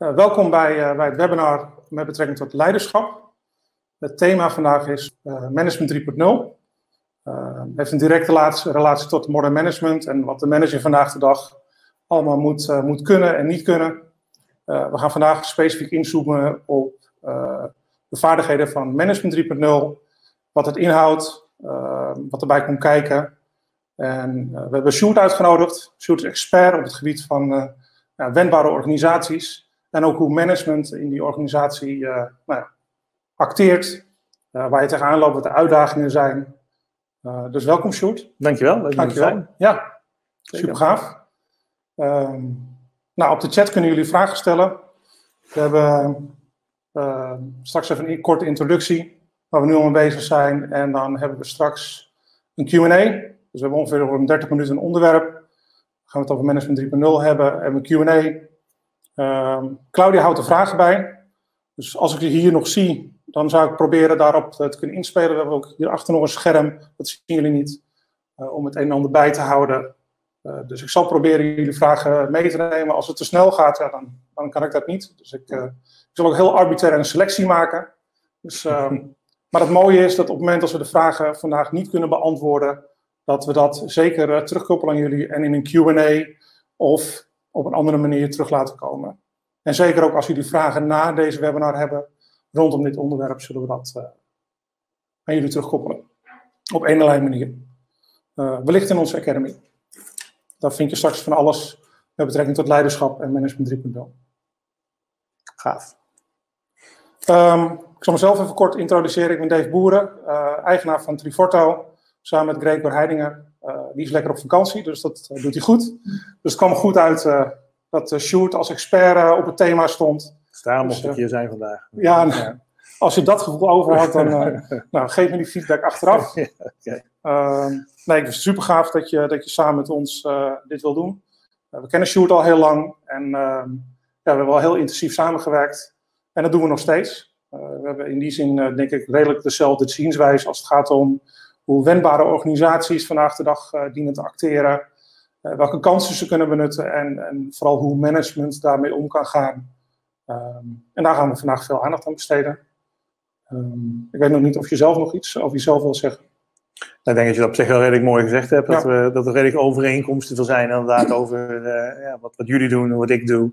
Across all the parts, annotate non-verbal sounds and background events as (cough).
Uh, welkom bij, uh, bij het webinar met betrekking tot leiderschap. Het thema vandaag is uh, Management 3.0. Het heeft een directe relatie, relatie, tot modern management en wat de manager vandaag de dag allemaal moet, moet kunnen en niet kunnen. we gaan vandaag specifiek inzoomen op de vaardigheden van Management 3.0, wat het inhoudt, wat erbij komt kijken. En we hebben Sjoerd uitgenodigd. Sjoerd is expert op het gebied van wendbare organisaties. En ook hoe management in die organisatie uh, nou ja, acteert, uh, waar je tegenaan loopt, wat de uitdagingen zijn. Uh, dus welkom, Sjoerd. Dankjewel. Leuk Dankjewel. Ja, super gaaf. Um, nou, op de chat kunnen jullie vragen stellen. We hebben straks even een korte introductie, waar we nu al mee bezig zijn. En dan hebben we straks een Q&A. Dus we hebben ongeveer over 30 minuten een onderwerp. Dan gaan we het over Management 3.0 hebben. En een Q&A. Um, Claudia houdt de vragen bij. Dus als ik je hier nog zie, dan zou ik proberen daarop te kunnen inspelen. We hebben ook hierachter nog een scherm, dat zien jullie niet, uh, om het een en ander bij te houden. Uh, dus ik zal proberen jullie vragen mee te nemen. Als het te snel gaat, dan, dan kan ik dat niet. Dus ik, uh, ik zal ook heel arbitrair een selectie maken. Dus, maar het mooie is dat op het moment dat we de vragen vandaag niet kunnen beantwoorden, dat we dat zeker terugkoppelen aan jullie en in een Q&A of op een andere manier terug laten komen. En zeker ook als jullie vragen na deze webinar hebben rondom dit onderwerp, zullen we dat uh, aan jullie terugkoppelen. Op een allerlei manier. Uh, wellicht in onze Academy. Daar vind je straks van alles met betrekking tot leiderschap en management 3.0. Gaaf. Um, ik zal mezelf even kort introduceren. Ik ben Dave Boeren, uh, eigenaar van Triforto, samen met Gregor Heidinger. Uh, die is lekker op vakantie, dus dat uh, doet hij goed. Dus het kwam goed uit uh, dat Sjoerd als expert op het thema stond. Dus daarom mocht ik hier zijn vandaag. Ja, nou, als je dat gevoel overhoudt, dan (laughs) nou, geef me die feedback achteraf. (laughs) ja, okay. Ehm, nee, het is super gaaf dat je, dat je samen met ons dit wil doen. we kennen Sjoerd al heel lang en ehm, ja, we hebben al heel intensief samengewerkt. En dat doen we nog steeds. we hebben in die zin, denk ik, redelijk dezelfde zienswijze als het gaat om hoe wendbare organisaties vandaag de dag uh, dienen te acteren, uh, welke kansen ze kunnen benutten en, en, vooral hoe management daarmee om kan gaan. Um, en daar gaan we vandaag veel aandacht aan besteden. Um, ik weet nog niet of je zelf nog iets over jezelf wil zeggen. Ik denk dat je dat op zich wel redelijk mooi gezegd hebt. Dat, we, dat er redelijk overeenkomsten wil zijn inderdaad (clears throat) over uh, ja, wat, wat jullie doen en wat ik doe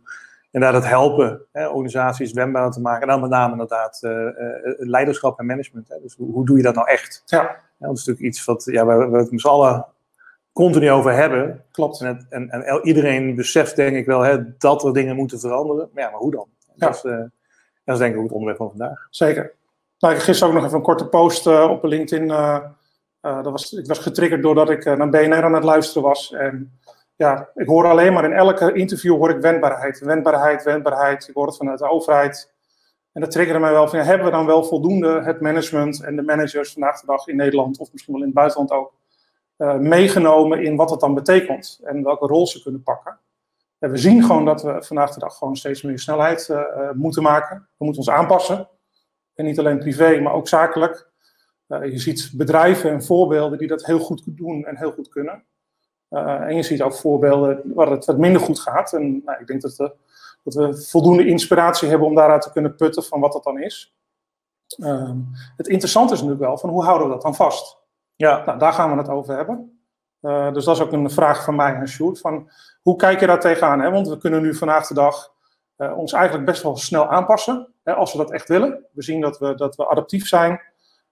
inderdaad het helpen hè, organisaties wendbaar te maken. En dan met name inderdaad uh, uh, leiderschap en management. Hè. Dus hoe, hoe, doe je dat nou echt? Ja. Ja dat is natuurlijk iets wat ja, waar we het met z'n allen continu over hebben. Klopt. En, het, en, en, iedereen beseft denk ik wel hè, dat er dingen moeten veranderen. Maar ja, maar hoe dan? Ja. Dat, is, uh, dat is denk ik ook het onderwerp van vandaag. Zeker. Nou, ik gisteren ook nog even een korte post op LinkedIn. dat was, ik was getriggerd doordat ik naar BNR aan het luisteren was. En ja, ik hoor alleen maar in elke interview hoor ik wendbaarheid, wendbaarheid, wendbaarheid. Ik hoor het vanuit de overheid. En dat triggerde mij wel van, hebben we dan wel voldoende het management en de managers vandaag de dag in Nederland, of misschien wel in het buitenland ook, uh, meegenomen in wat het dan betekent en welke rol ze kunnen pakken. En we zien gewoon dat we vandaag de dag gewoon steeds meer snelheid uh, moeten maken. We moeten ons aanpassen. En niet alleen privé, maar ook zakelijk. Je ziet bedrijven en voorbeelden die dat heel goed doen en heel goed kunnen. En je ziet ook voorbeelden waar het wat minder goed gaat. En nou, ik denk dat we, dat we, voldoende inspiratie hebben om daaruit te kunnen putten van wat dat dan is. Uh, het interessante is natuurlijk wel van hoe houden we dat dan vast? Ja. Nou, daar gaan we het over hebben. Uh, dus dat is ook een vraag van mij aan Sjoerd. Van hoe kijk je daar tegenaan? Hè? Want we kunnen nu vandaag de dag uh, ons eigenlijk best wel snel aanpassen. Hè, als we dat echt willen. We zien dat we, dat we adaptief zijn.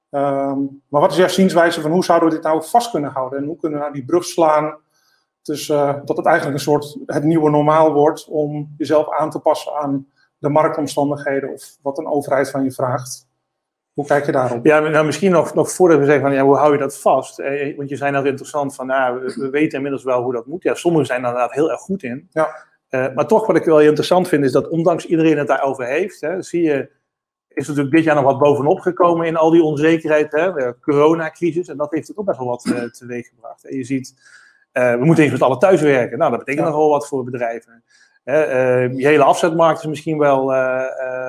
Um, maar wat is jouw zienswijze van hoe zouden we dit nou vast kunnen houden? En hoe kunnen we nou die brug slaan dus uh, dat het eigenlijk een soort het nieuwe normaal wordt om jezelf aan te passen aan de marktomstandigheden of wat een overheid van je vraagt. Hoe kijk je daarop? Ja, nou, misschien nog, nog voordat we zeggen van ja, hoe hou je dat vast? Eh, want je zei net interessant van nou, we, we, weten inmiddels wel hoe dat moet. Ja, sommigen zijn er inderdaad heel erg goed in. Ja. Uh, maar toch wat ik wel interessant vind is dat ondanks iedereen het daarover heeft, hè, zie je, is natuurlijk dit jaar nog wat bovenop gekomen in al die onzekerheid, hè, de coronacrisis. En dat heeft het ook best wel wat uh, teweeg gebracht. En je ziet we moeten eens met alle thuiswerken. Nou, dat betekent nogal wat voor bedrijven. Uh, je hele afzetmarkt is misschien wel,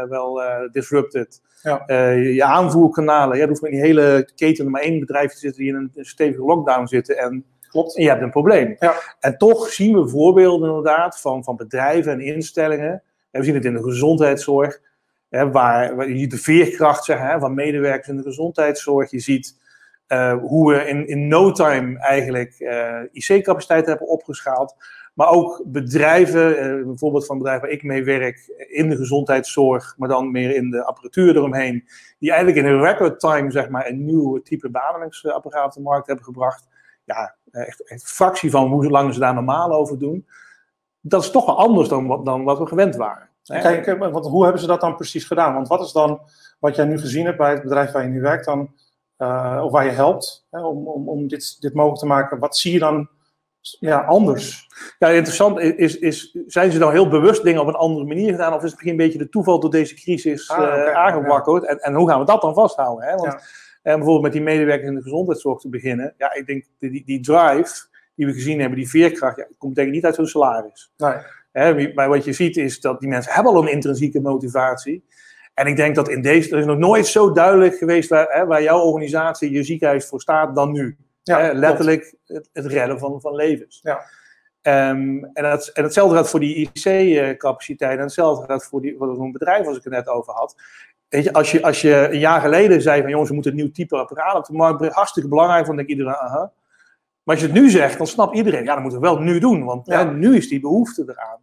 wel disrupted. Ja. je aanvoerkanalen. Je hoeft in die hele keten maar één bedrijf te zitten die in een stevige lockdown zitten. En, Klopt. en je hebt een probleem. Ja. En toch zien we voorbeelden inderdaad van, van bedrijven en instellingen we zien het in de gezondheidszorg, hè, waar, waar je de veerkracht zeg, hè, van medewerkers in de gezondheidszorg. Je ziet uh, hoe we in, in no time eigenlijk uh, IC-capaciteit hebben opgeschaald. Maar ook bedrijven, uh, bijvoorbeeld van bedrijven waar ik mee werk, in de gezondheidszorg, maar dan meer in de apparatuur eromheen, die eigenlijk in een record time zeg maar, een nieuw type beademingsapparaat op de markt hebben gebracht. Ja, echt, een fractie van hoe lang ze daar normaal over doen. Dat is toch wel anders dan wat, dan wat we gewend waren. Kijk, want hoe hebben ze dat dan precies gedaan? Want wat is dan wat jij nu gezien hebt bij het bedrijf waar je nu werkt, dan, uh, of waar je helpt, hè, om, om, om dit, dit mogelijk te maken? Wat zie je dan ja, anders? Ja, interessant is, is, zijn ze nou heel bewust dingen op een andere manier gedaan? Of is het misschien een beetje de toeval door deze crisis ah, okay, uh, aangewakkerd? Ja. En, en hoe gaan we dat dan vasthouden? Hè? Want ja. En bijvoorbeeld met die medewerkers in de gezondheidszorg te beginnen. Ja, ik denk die, die drive die we gezien hebben, die veerkracht, ja, komt denk ik niet uit hun salaris. Nee. Maar wat je ziet is dat die mensen hebben al een intrinsieke motivatie. En ik denk dat in deze, er is nog nooit zo duidelijk geweest waar, hè, waar jouw organisatie, je ziekenhuis voor staat dan nu. Ja, hè, letterlijk het, het, redden van, van levens. Ja. Um, en, dat, en hetzelfde geldt voor die IC-capaciteit en hetzelfde geldt voor, die, voor zo'n bedrijf als ik het net over had. Weet je, als je, als je een jaar geleden zei van jongens, we moeten een nieuw type apparaat op de markt brengen, hartstikke belangrijk, dan denk iedereen, aha. Maar als je het nu zegt, dan snapt iedereen, ja, dat moeten we wel nu doen, want ja. hè, nu is die behoefte eraan.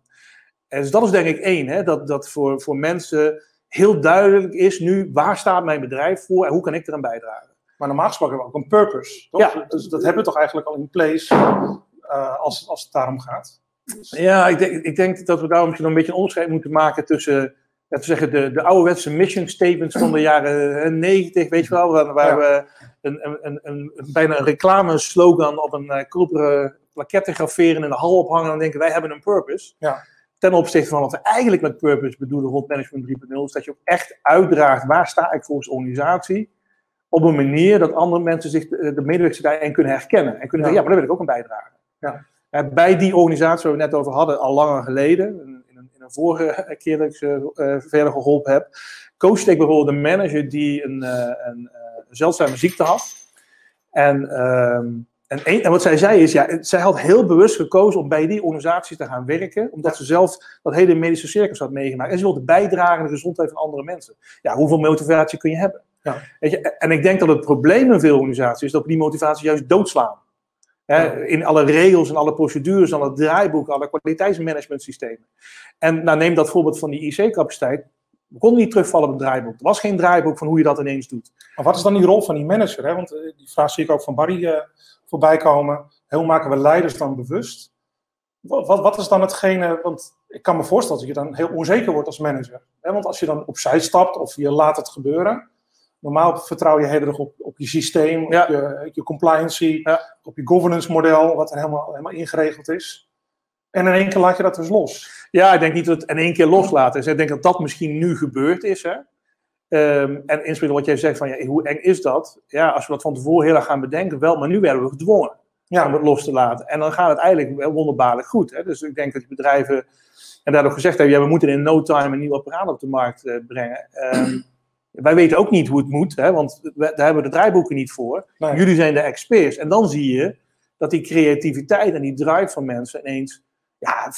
En dus dat is denk ik één, hè, dat, dat voor, voor mensen heel duidelijk is nu, waar staat mijn bedrijf voor en hoe kan ik eraan bijdragen. Maar normaal gesproken hebben we ook een purpose, toch? Ja. Dus dat hebben we toch eigenlijk al in place uh, als, als het daarom gaat? Ja, ik denk, ik denk dat we daar misschien nog een beetje een onderscheid moeten maken tussen te zeggen, de, de ouderwetse mission statements van de jaren 90, weet je wel, waar, waar ja. we een, een, een, een, bijna een reclame slogan op een uh, koperen plaketten graveren in de hal ophangen en denken wij hebben een purpose. Ja. Ten opzichte van wat we eigenlijk met purpose bedoelen rond management 3.0, is dat je ook echt uitdraagt waar sta ik volgens organisatie op een manier dat andere mensen zich, de, de medewerkers daarin kunnen herkennen en kunnen zeggen, ja, maar daar wil ik ook een bijdrage. Ja. Bij die organisatie waar we het net over hadden, al langer geleden, een vorige keer dat ik ze uh, verder geholpen heb, coachte ik bijvoorbeeld een manager die een, uh, een uh, zeldzame ziekte had. En, ehm, en, een, en, wat zij zei is, ja, zij had heel bewust gekozen om bij die organisatie te gaan werken, omdat ze zelf dat hele medische circus had meegemaakt. En ze wilde bijdragen aan de gezondheid van andere mensen. Ja, hoeveel motivatie kun je hebben? Ja. Weet je, en ik denk dat het probleem in veel organisaties is dat we die motivatie juist doodslaan. Hè, in alle regels en alle procedures, alle draaiboeken, alle kwaliteitsmanagementsystemen. En nou, neem dat voorbeeld van die IC-capaciteit. We konden niet terugvallen op het draaiboek. Er was geen draaiboek van hoe je dat ineens doet. Maar wat is dan die rol van die manager? Hè? Want eh, die vraag zie ik ook van Barry uh, voorbij komen. Hoe maken we leiders dan bewust? Wat, wat, wat, is dan hetgene, want ik kan me voorstellen dat je dan heel onzeker wordt als manager. Hè? Want als je dan opzij stapt of je laat het gebeuren, Normaal vertrouw je heel erg op, op je systeem, ja. op je, je compliancy, ja. op je governance model, wat er helemaal, helemaal ingeregeld is. En in één keer laat je dat dus los. Ja, ik denk niet dat het in één keer loslaten is. Ik denk dat dat misschien nu gebeurd is. Hè? Um, en inspelen wat jij zegt van ja, hoe eng is dat? Ja, als we dat van tevoren heel erg gaan bedenken, wel, maar nu werden we gedwongen ja. om het los te laten. En dan gaat het eigenlijk wonderbaarlijk goed. Hè? Dus ik denk dat die bedrijven, en daardoor gezegd hebben, ja, we moeten in no time een nieuw apparaat op de markt uh, brengen. Um, (clears throat) wij weten ook niet hoe het moet, hè, want we, daar hebben we de draaiboeken niet voor. Nee. Jullie zijn de experts. En dan zie je dat die creativiteit en die drive van mensen ineens ja,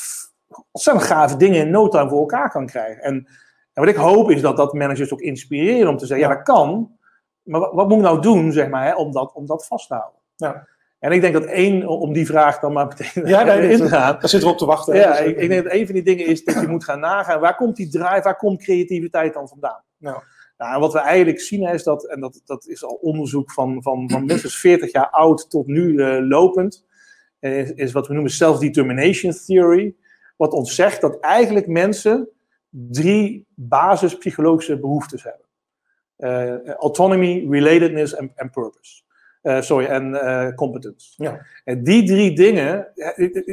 ontzettend gave dingen in no time voor elkaar kan krijgen. En, en wat ik hoop is dat dat managers ook inspireren om te zeggen, ja, dat kan, maar wat, wat, moet ik nou doen, zeg maar, hè, om, dat, om dat vast te houden? Ja. En ik denk dat één, om die vraag dan maar meteen ja, nee, (laughs) in te gaan. Daar zitten we op te wachten. Ja, ik, ik, denk dat een van die dingen is dat je moet gaan nagaan, waar komt die drive, waar komt creativiteit dan vandaan? Nou. Nou, en wat we eigenlijk zien is dat, en dat, dat is al onderzoek van, van, van minstens 40 jaar oud tot nu uh, lopend, is, is, wat we noemen self-determination theory. Wat ons zegt dat eigenlijk mensen drie basispsychologische behoeftes hebben. Uh, autonomy, relatedness en, purpose. Uh, sorry, en uh, competence. Ja. En die drie dingen,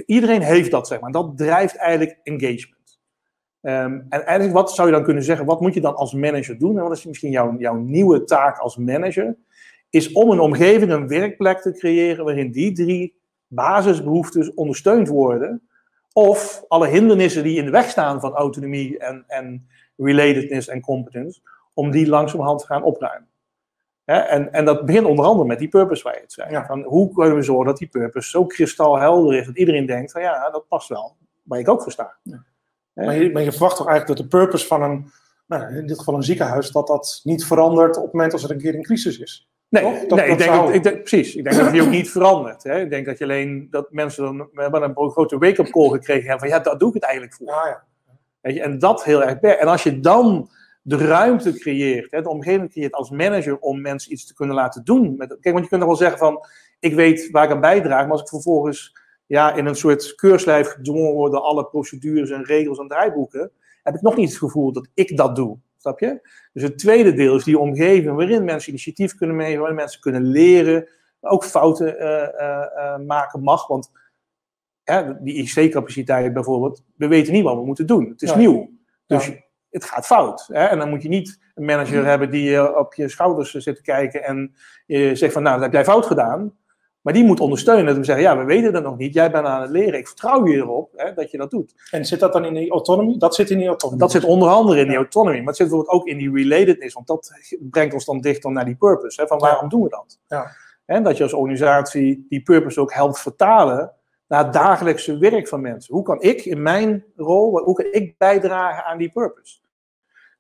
iedereen heeft dat, zeg maar. Dat drijft eigenlijk engagement. Um, en eigenlijk, wat zou je dan kunnen zeggen? Wat moet je dan als manager doen? En wat is misschien jouw, jouw nieuwe taak als manager? Is om een omgeving, een werkplek te creëren waarin die drie basisbehoeftes ondersteund worden. Of alle hindernissen die in de weg staan van autonomie en, en relatedness en competence, om die langzamerhand te gaan opruimen. He, en, en dat begint onder andere met die purpose waar je het zei. Ja. Van hoe kunnen we zorgen dat die purpose zo kristalhelder is dat iedereen denkt van ja, dat past wel, waar ik ook voor sta. Ja. Maar je, maar je verwacht toch eigenlijk dat de purpose van een, nou, in dit geval een ziekenhuis, dat dat niet verandert op het moment als er een keer een crisis is. Nee, Toch? Dat- nee dat ik, denk dat, ik denk, precies. Ik denk dat die ook niet verandert. Hè. Ik denk dat je alleen dat mensen dan we hebben een grote wake-up call gekregen hebben van ja, daar doe ik het eigenlijk voor. Ja, ja. Weet je, en dat heel erg En als je dan de ruimte creëert, hè, de omgeving creëert als manager om mensen iets te kunnen laten doen. Met, kijk, want je kunt nog wel zeggen van, ik weet waar ik aan bijdraag, maar als ik vervolgens ja, in een soort keurslijf gedwongen word door alle procedures en regels en draaiboeken, heb ik nog niet het gevoel dat ik dat doe. Snap je? Dus het tweede deel is die omgeving waarin mensen initiatief kunnen nemen, waarin mensen kunnen leren, ook fouten eh, eh, eh, maken mag. Want hè, die IC-capaciteit bijvoorbeeld, we weten niet wat we moeten doen. Het is Ja. nieuw. Dus Ja. het gaat fout. Hè? En dan moet je niet een manager hebben die op je schouders zit te kijken en je zegt van nou, dat heb jij fout gedaan. Maar die moet ondersteunen. Dat we zeggen, ja, we weten dat nog niet. Jij bent aan het leren. Ik vertrouw je erop hè, dat je dat doet. En zit dat dan in die autonomy? Dat zit in die autonomy. Dat zit onder andere in die autonomy. Maar het zit bijvoorbeeld ook in die relatedness. Want dat brengt ons dan dichter naar die purpose. Hè, van waarom doen we dat? Ja. En dat je als organisatie die purpose ook helpt vertalen naar het dagelijkse werk van mensen. Hoe kan ik in mijn rol, hoe kan ik bijdragen aan die purpose?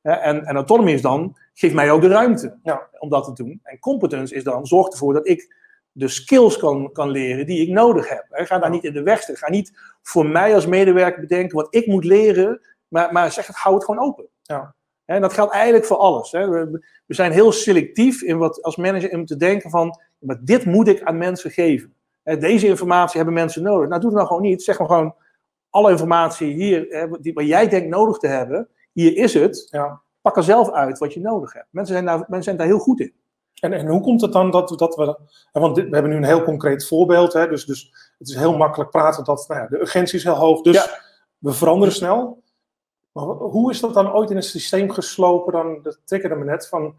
En, en autonomy is dan, geef mij ook de ruimte Ja. om dat te doen. En competence is dan, zorg ervoor dat ik de skills kan, kan leren die ik nodig heb. Hè, Ga daar niet in de weg staan. Ga niet voor mij als medewerker bedenken wat ik moet leren, maar, maar zeg het, hou het gewoon open. Ja. En dat geldt eigenlijk voor alles. Hè. We, we zijn heel selectief in wat als manager in te denken van, maar dit moet ik aan mensen geven. Hè, Deze informatie hebben mensen nodig. Nou, doe het nou gewoon niet. Zeg maar gewoon, alle informatie hier, hè, die, wat jij denkt nodig te hebben, hier is het. Ja. Pak er zelf uit wat je nodig hebt. Mensen zijn daar, mensen zijn daar heel goed in. En, en hoe komt het dan dat, dat we. Want dit- we hebben nu een heel concreet voorbeeld. Hè, dus, dus het is heel makkelijk praten dat nou ja, de urgentie is heel hoog. Dus Ja. we veranderen snel. Maar ho- hoe is dat dan ooit in het systeem geslopen? Dan, dat triggerde me net van.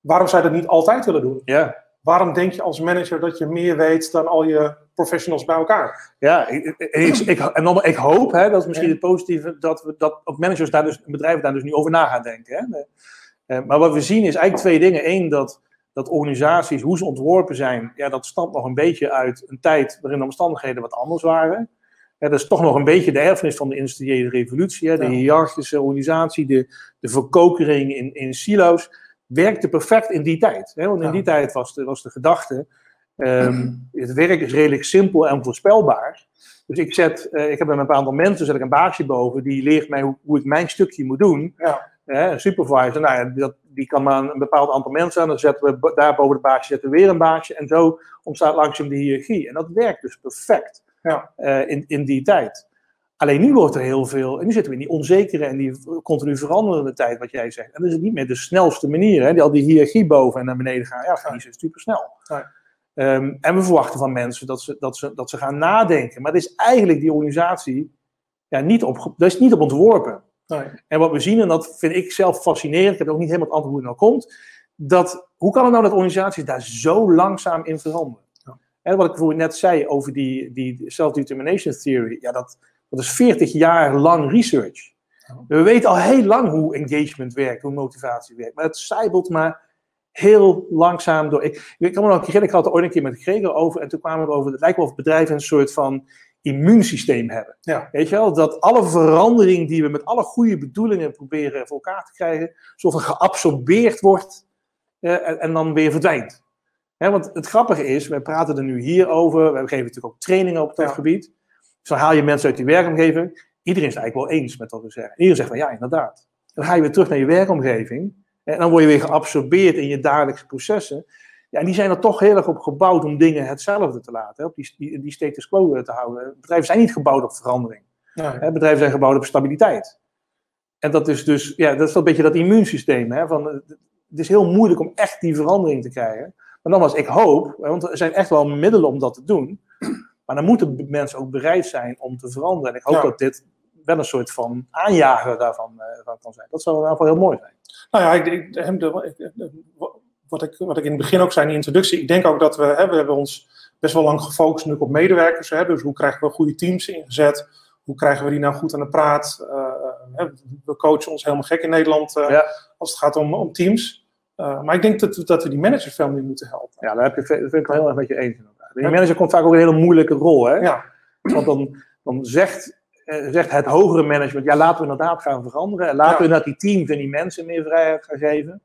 Waarom zou je dat niet altijd willen doen? Ja. Waarom denk je als manager dat je meer weet dan al je professionals bij elkaar? Ja, ik, ik, ik, ik- en dan, ik hoop, hè, dat is misschien Ja. het positieve, dat, we, dat ook managers daar dus, bedrijven daar dus nu over na gaan denken. Hè. Eh, maar wat we zien is eigenlijk twee dingen. Eén, dat, dat organisaties, hoe ze ontworpen zijn, ja, dat stamt nog een beetje uit een tijd waarin de omstandigheden wat anders waren. Ja, dat is toch nog een beetje de erfenis van de industriële revolutie. Hè, de Ja. hiërarchische organisatie, de, de verkokering in, in silo's, werkte perfect in die tijd. Hè, want in Ja. die tijd was de, was de gedachte, ehm, (clears throat) het werk is redelijk simpel en voorspelbaar. Dus ik, zet, eh, ik heb met een aantal mensen zet ik een baasje boven, die leert mij hoe, hoe ik mijn stukje moet doen. Ja. Hè, een supervisor, nou ja, dat, die kan maar een bepaald aantal mensen aan. Dan zetten we daar boven de baasje zetten we weer een baasje. En zo ontstaat langzaam de hiërarchie. En dat werkt dus perfect Ja. eh, in, in die tijd. Alleen nu wordt er heel veel, en nu zitten we in die onzekere en die continu veranderende tijd, wat jij zegt. En dat is niet meer de snelste manier, hè? Die, al die hiërarchie boven en naar beneden gaan. Ja, niet zo super snel. Ehm, en we verwachten van mensen dat ze, dat, ze, dat ze gaan nadenken. Maar dat is eigenlijk die organisatie ja, niet, op, dat is niet op ontworpen. Nee. En wat we zien, en dat vind ik zelf fascinerend, ik heb ook niet helemaal het antwoord hoe het nou komt, dat, hoe kan het nou dat organisaties daar zo langzaam in veranderen? Ja. En wat ik net zei over die, die self-determination theory, ja, dat, dat is 40 jaar lang research. Ja. We weten al heel lang hoe engagement werkt, hoe motivatie werkt, maar het zijbelt maar heel langzaam door. Ik, ik kan me nog herinneren, ik had er ooit een keer met Gregor over en toen kwamen we over, het lijkt wel of bedrijven een soort van immuunsysteem hebben. Ja. Weet je wel, dat alle verandering die we met alle goede bedoelingen proberen voor elkaar te krijgen, zo van geabsorbeerd wordt eh, en, en dan weer verdwijnt. Hè, want het grappige is, wij praten er nu hier over, we geven natuurlijk ook trainingen op dat Ja. gebied. Dus dan haal je mensen uit die werkomgeving. Iedereen is het eigenlijk wel eens met wat we zeggen. Iedereen zegt van ja, inderdaad. Dan ga je weer terug naar je werkomgeving. En dan word je weer geabsorbeerd in je dagelijkse processen. Ja, en die zijn er toch heel erg op gebouwd om dingen hetzelfde te laten. Hè, op die, die, die status quo eh, te houden. Bedrijven zijn niet gebouwd op verandering. Nee. Hè, bedrijven zijn gebouwd op stabiliteit. En dat is dus, ja, dat is een beetje dat immuunsysteem. Hè, van, eh, het is heel moeilijk om echt die verandering te krijgen. Maar nogmaals, ik hoop, hè, want er zijn echt wel middelen om dat te doen. Maar dan moeten mensen ook bereid zijn om te veranderen. En ik hoop Ja. dat dit wel een soort van aanjager daarvan eh, van kan zijn. Dat zou in ieder geval heel mooi zijn. Nou ja, ik, ik, hem de- ik- wat, ik, wat ik in het begin ook zei in de introductie, ik denk ook dat we, hè, we hebben ons best wel lang gefocust nu op medewerkers. Hè, dus hoe krijgen we goede teams ingezet? Hoe krijgen we die nou goed aan de praat? Eh, hè, we coachen ons helemaal gek in Nederland eh, Ja. als het gaat om, om teams. Eh, maar ik denk dat, dat we die managers veel meer moeten helpen. Ja, daar heb je, vind ik wel heel erg met je eens. Die manager komt vaak ook in een hele moeilijke rol. Hè? Ja, Want dan, dan zegt zegt het hogere management, ja, laten we inderdaad gaan veranderen. En laten we inderdaad die teams en die mensen meer vrijheid gaan geven.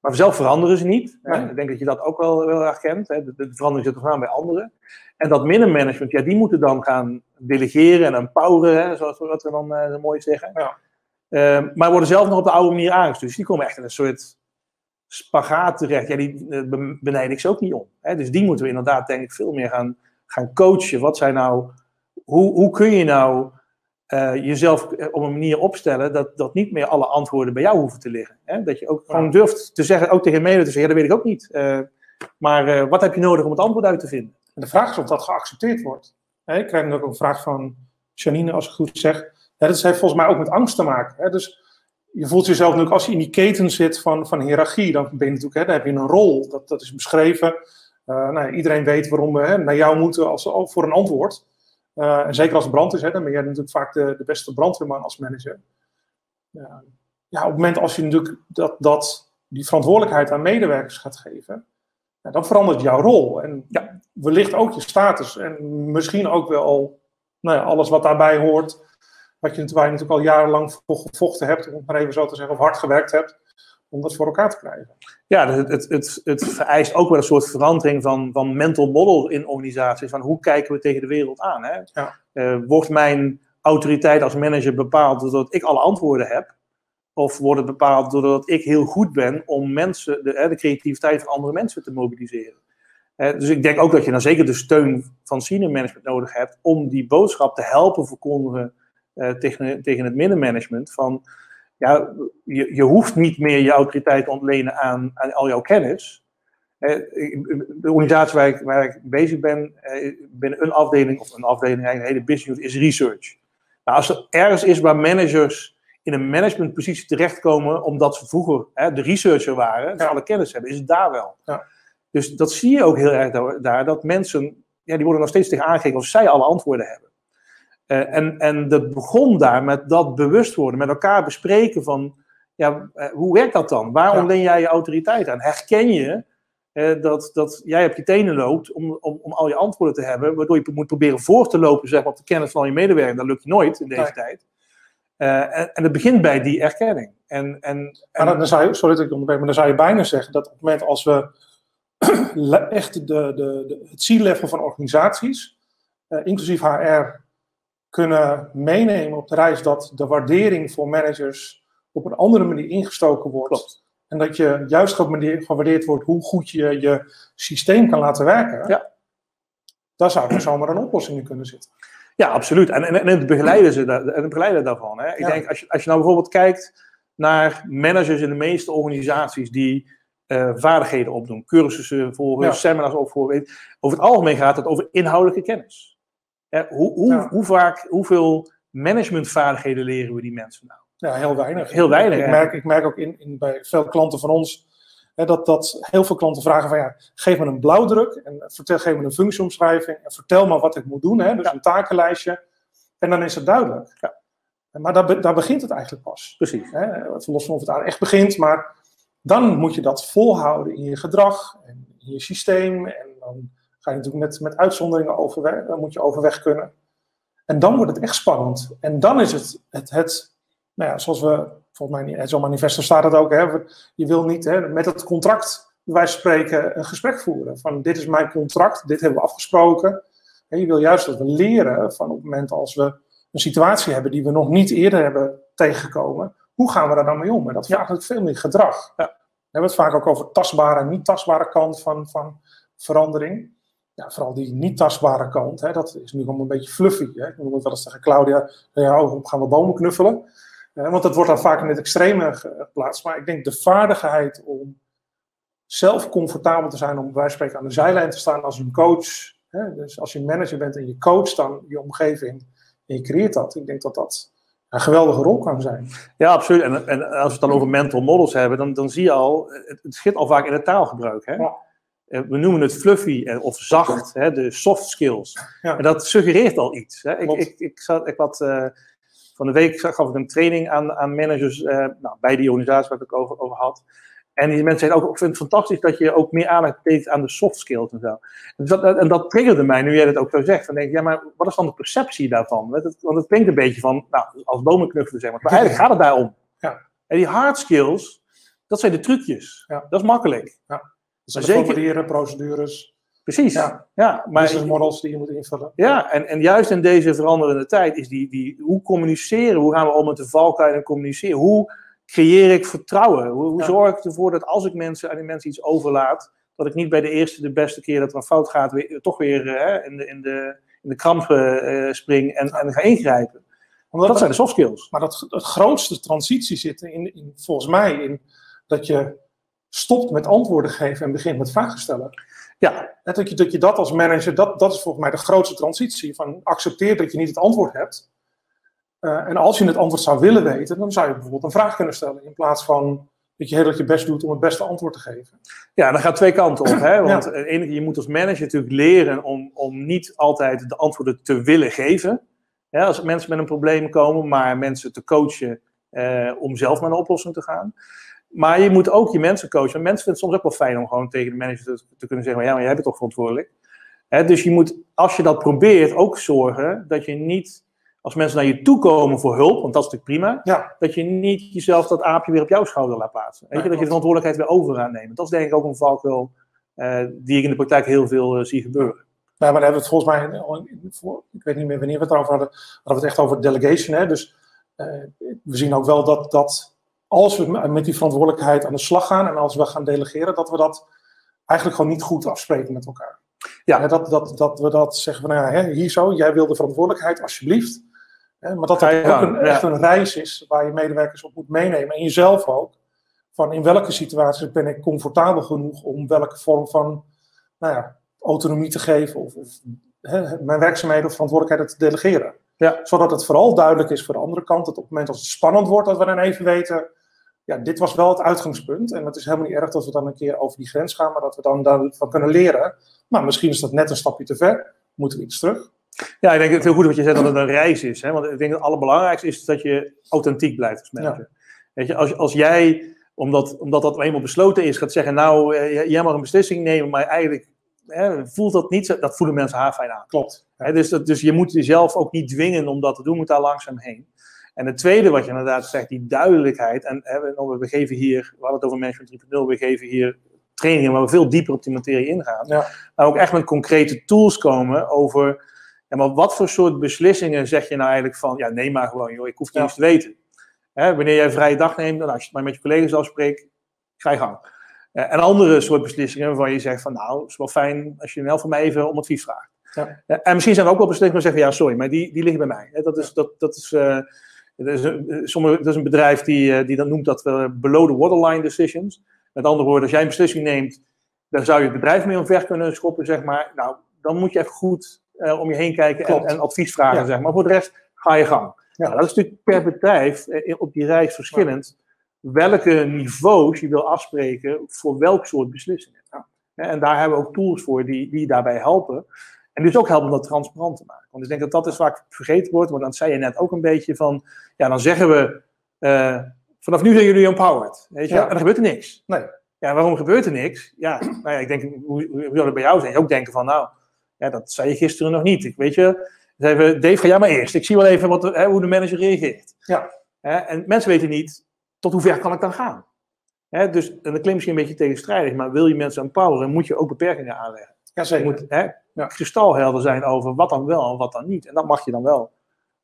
Maar zelf veranderen ze niet. Hè? Ik denk dat je dat ook wel, wel herkent. Hè? De, de verandering zit er aan bij anderen. En dat middenmanagement, ja, die moeten dan gaan delegeren en empoweren, hè, zoals we dan uh, mooi zeggen. Ja. Uh, maar worden zelf nog op de oude manier aangestuurd. Dus die komen echt in een soort spagaat terecht. Ja, die uh, benijd ik ze ook niet om. Hè? Dus die moeten we inderdaad, denk ik, veel meer gaan, gaan coachen. Wat zijn nou, hoe, hoe kun je nou uh, jezelf op een manier opstellen dat, dat niet meer alle antwoorden bij jou hoeven te liggen. Hè? Dat je ook gewoon durft te zeggen, ook tegen mede te zeggen, ja, dat weet ik ook niet. Uh, maar uh, wat heb je nodig om het antwoord uit te vinden? En de vraag is of dat geaccepteerd wordt. Hè, ik krijg nu ook een vraag van Janine, als ik goed zeg. Ja, dat heeft volgens mij ook met angst te maken. Hè? Dus je voelt jezelf natuurlijk, als je in die keten zit van, van hiërarchie, dan ben je natuurlijk, hè, dan heb je een rol. Dat, dat is beschreven. nou, iedereen weet waarom we hè, naar jou moeten als, voor een antwoord. Uh, en zeker als het brand is, hè, dan ben jij natuurlijk vaak de, de beste brandweerman als manager. Ja, ja, op het moment als je natuurlijk dat, dat, die verantwoordelijkheid aan medewerkers gaat geven, ja, dan verandert jouw rol. En ja, wellicht ook je status. En misschien ook wel nou ja, alles wat daarbij hoort. Wat je natuurlijk al jarenlang voor gevochten hebt, om het maar even zo te zeggen, of hard gewerkt hebt om dat voor elkaar te krijgen. Ja, het, het, het, het vereist ook wel een soort verandering van, van mental model in organisaties. Van hoe kijken we tegen de wereld aan? Hè? Ja. Uh, wordt mijn autoriteit als manager bepaald doordat ik alle antwoorden heb? Of wordt het bepaald doordat ik heel goed ben om mensen, de, de creativiteit van andere mensen te mobiliseren? Uh, dus ik denk ook dat je dan zeker de steun van senior management nodig hebt om die boodschap te helpen verkondigen uh, tegen, tegen het middenmanagement. Van ja, je, je hoeft niet meer je autoriteit te ontlenen aan, aan al jouw kennis. De organisatie waar ik, waar ik bezig ben, binnen een afdeling, of een afdeling, een hele business is research. Nou, als er ergens is waar managers in een managementpositie terechtkomen, omdat ze vroeger hè, de researcher waren, ja. alle kennis hebben, is het daar wel. Ja. Dus dat zie je ook heel erg daar, dat mensen, ja, die worden nog steeds tegen aangekeken of zij alle antwoorden hebben. Uh, en, en dat begon daar met dat bewust worden, met elkaar bespreken van, ja, uh, hoe werkt dat dan? Waarom ja. leen jij je autoriteit aan? Herken je uh, dat, dat jij op je tenen loopt om, om, om al je antwoorden te hebben, waardoor je moet proberen voor te lopen zeg maar, op de kennis van al je medewerkers. Dat lukt je nooit in deze nee. tijd. En, en, het begint bij die erkenning. En, en, en... Maar dan, zou je, sorry dat ik onderbreek, maar dan zou je bijna zeggen dat op het moment als we (clears throat) echt de, de, de, het C-level van organisaties, inclusief HR, kunnen meenemen op de reis dat de waardering voor managers op een andere manier ingestoken wordt. Klopt. En dat je juist gewaardeerd wordt hoe goed je je systeem kan laten werken. Ja. Daar zou er zomaar een oplossing in kunnen zitten. Ja, absoluut. En, en, en het begeleiden, ze, en het begeleiden daarvan. Hè. Ik ja. denk, als je, als je nou bijvoorbeeld kijkt naar managers in de meeste organisaties die uh, vaardigheden opdoen, cursussen volgen, ja. seminars opvoeren. Over het algemeen gaat het over inhoudelijke kennis hoe, hoe, ja. hoe vaak, hoeveel managementvaardigheden leren we die mensen nou? Ja, heel weinig. Heel weinig. Ik, merk, ik merk ook in, in, bij veel klanten van ons hè, dat, dat heel veel klanten vragen van ja, geef me een blauwdruk en vertel, geef me een functieomschrijving en vertel me wat ik moet doen. Hè, dus ja. een takenlijstje. En dan is het duidelijk. Ja. Maar daar, daar begint het eigenlijk pas. Precies. Hè, los van of het daar echt begint, maar dan moet je dat volhouden in je gedrag en in je systeem. En dan ga je natuurlijk met, met uitzonderingen overweg, dan moet je overweg kunnen. En dan wordt het echt spannend. En dan is het, het, het nou ja, zoals we, volgens mij in zo'n manifesto staat het ook, hè, je wil niet hè, met het contract, wij spreken, een gesprek voeren. Van dit is mijn contract, dit hebben we afgesproken. En je wil juist dat we leren van op het moment als we een situatie hebben die we nog niet eerder hebben tegengekomen, hoe gaan we daar dan mee om? En dat vraagt natuurlijk veel meer gedrag. Ja. We hebben het vaak ook over tastbare en niet tastbare kant van, van verandering ja, vooral die niet tastbare kant, hè, dat is nu allemaal een beetje fluffy. Hè. Ik noem het wel eens tegen Claudia, ja, oh, gaan we bomen knuffelen. Uh, want dat wordt dan vaak in het extreme geplaatst. Maar ik denk de vaardigheid om zelf comfortabel te zijn, om bij spreken aan de zijlijn te staan als een coach. Hè. Dus als je manager bent en je coacht dan je omgeving en je creëert dat. Ik denk dat dat een geweldige rol kan zijn. Ja, absoluut. En, en als we het dan over mental models hebben, dan, dan zie je al, het, het schiet al vaak in het taalgebruik. Hè? Ja. Eh, we noemen het fluffy eh, of zacht, hè, de soft skills. Ja. En dat suggereert al iets. Hè. Ik, ik, ik, zat, ik had, uh, van de week gaf ik een training aan, aan managers uh, nou, bij die organisatie waar ik het over, over had. En die mensen zeggen ook, ik vind het fantastisch dat je ook meer aandacht geeft aan de soft skills en zo. En dat, en dat triggerde mij, nu jij dat ook zo zegt. Dan denk ik, ja, maar wat is dan de perceptie daarvan? Want het, want het klinkt een beetje van, nou, als bomenknuffelen zeg maar. Maar eigenlijk gaat het daarom. Ja. En die hard skills, dat zijn de trucjes. Ja. Dat is makkelijk. Dat zijn Zeker- formulieren, procedures, Precies. Ja. Ja, maar business models die je moet invullen. Ja, en, en juist in deze veranderende tijd is die, die, hoe communiceren, hoe gaan we om met de valkuilen communiceren, hoe creëer ik vertrouwen, hoe, hoe Ja. zorg ik ervoor dat als ik mensen, aan die mensen iets overlaat, dat ik niet bij de eerste, de beste keer dat er een fout gaat, weer, toch weer eh, in, de, in, de, in de kramp eh, spring en, en ga ingrijpen. Omdat Dat zijn de soft skills. Maar dat, het grootste transitie zit in, in, volgens mij in dat je stopt met antwoorden geven en begint met vragen stellen. Ja, dat je, dat je dat als manager, dat, dat is volgens mij de grootste transitie. Van accepteer dat je niet het antwoord hebt. Eh, en als je het antwoord zou willen weten, dan zou je bijvoorbeeld een vraag kunnen stellen. In plaats van dat je heel erg je best doet om het beste antwoord te geven. Ja, dat gaat twee kanten op. Hè? (clears throat) Want ja. enige, je moet als manager natuurlijk leren om, om niet altijd de antwoorden te willen geven. Ja, als mensen met een probleem komen, maar mensen te coachen eh, om zelf naar een oplossing te gaan. Maar je moet ook je mensen coachen. Want mensen vinden het soms ook wel fijn om gewoon tegen de manager te, kunnen zeggen: ja, maar jij bent toch verantwoordelijk. Dus je moet, als je dat probeert, ook zorgen dat je niet, als mensen naar je toe komen voor hulp, want dat is natuurlijk prima, Ja. dat je niet jezelf dat aapje weer op jouw schouder laat plaatsen. Weet je, dat je de verantwoordelijkheid weer over nemen. Dat is denk ik ook een valkuil uh, die ik in de praktijk heel veel uh, zie gebeuren. Nou, maar dan hebben we het volgens mij, ik weet niet meer wanneer we het erover hadden, hadden we het echt over delegation. Hè? Dus uh, we zien ook wel dat, dat als we met die verantwoordelijkheid aan de slag gaan en als we gaan delegeren, dat we dat eigenlijk gewoon niet goed afspreken met elkaar. Ja. dat, dat, dat we dat zeggen van, nou ja, hier zo, jij wil de verantwoordelijkheid, alsjeblieft. Maar dat het ja, ook een, ja. echt een reis is waar je medewerkers op moet meenemen en jezelf ook. Van in welke situaties ben ik comfortabel genoeg om welke vorm van nou ja, autonomie te geven of, of hè, mijn werkzaamheden of verantwoordelijkheden te delegeren. Ja. Zodat het vooral duidelijk is voor de andere kant dat op het moment als het spannend wordt, dat we dan even weten, ja, dit was wel het uitgangspunt. En het is helemaal niet erg dat we dan een keer over die grens gaan, maar dat we dan daarvan kunnen leren. Nou, misschien is dat net een stapje te ver. Moeten we iets terug? Ja, ik denk het heel goed wat je zegt dat het een reis is. Hè? Want ik denk dat het allerbelangrijkste is dat je authentiek blijft als manager. Ja. Weet je, als, als jij, omdat, omdat dat eenmaal besloten is, gaat zeggen, nou, jij mag een beslissing nemen, maar eigenlijk Hè, voelt dat niet, dat voelen mensen haar fijn aan. Klopt. Hè, dus, dat, dus je moet jezelf ook niet dwingen om dat te doen, moet daar langzaam heen. En het tweede wat je inderdaad zegt, die duidelijkheid. En hè, we, we geven hier, we hadden het over Management 3.0, we geven hier trainingen waar we veel dieper op die materie ingaan. Ja. Maar ook echt met concrete tools komen over, ja, maar wat voor soort beslissingen zeg je nou eigenlijk van, ja neem maar gewoon joh, ik hoef het niet eens te weten. Hè, wanneer jij een vrije dag neemt, dan als je het maar met je collega's afspreekt, ga je gang. Uh, en andere soort beslissingen waarvan je zegt van nou, het is wel fijn als je wel van mij even om advies vraagt. Ja. Uh, en misschien zijn er ook wel beslissingen waar zeggen ja, sorry, maar die, die liggen bij mij. Dat is, dat, dat is, uh, dat is, een, sommige, dat is een bedrijf die, die dat noemt dat below the waterline decisions. Met andere woorden, als jij een beslissing neemt, dan zou je het bedrijf mee omver kunnen schoppen, zeg maar. Nou, dan moet je even goed om je heen kijken en, en, advies vragen, ja. zeg maar. Voor de rest ga je gang. Ja. Nou, dat is natuurlijk per bedrijf op die reis verschillend welke niveaus je wil afspreken voor welk soort beslissingen. Ja. En daar hebben we ook tools voor die, die daarbij helpen. En dus ook helpen om dat transparant te maken. Want ik denk dat dat is vaak vergeten wordt, want dan zei je net ook een beetje van, ja, dan zeggen we, uh, vanaf nu zijn jullie empowered. Weet je? Ja. En dan gebeurt er niks. Nee. Ja, waarom gebeurt er niks? Ja, nou ja, ik denk, hoe, hoe zou dat bij jou zijn? Je ook denken van, nou, ja, dat zei je gisteren nog niet. Ik weet je, even, Dave, ga jij maar eerst. Ik zie wel even wat, hè, hoe de manager reageert. Ja. En mensen weten niet, tot hoe ver kan ik dan gaan? Hè, dus, en dat klinkt misschien een beetje tegenstrijdig, maar wil je mensen empoweren, moet je ook beperkingen aanleggen. Jazeker. Je moet hè, ja. kristalhelder zijn over wat dan wel en wat dan niet. En dat mag je dan wel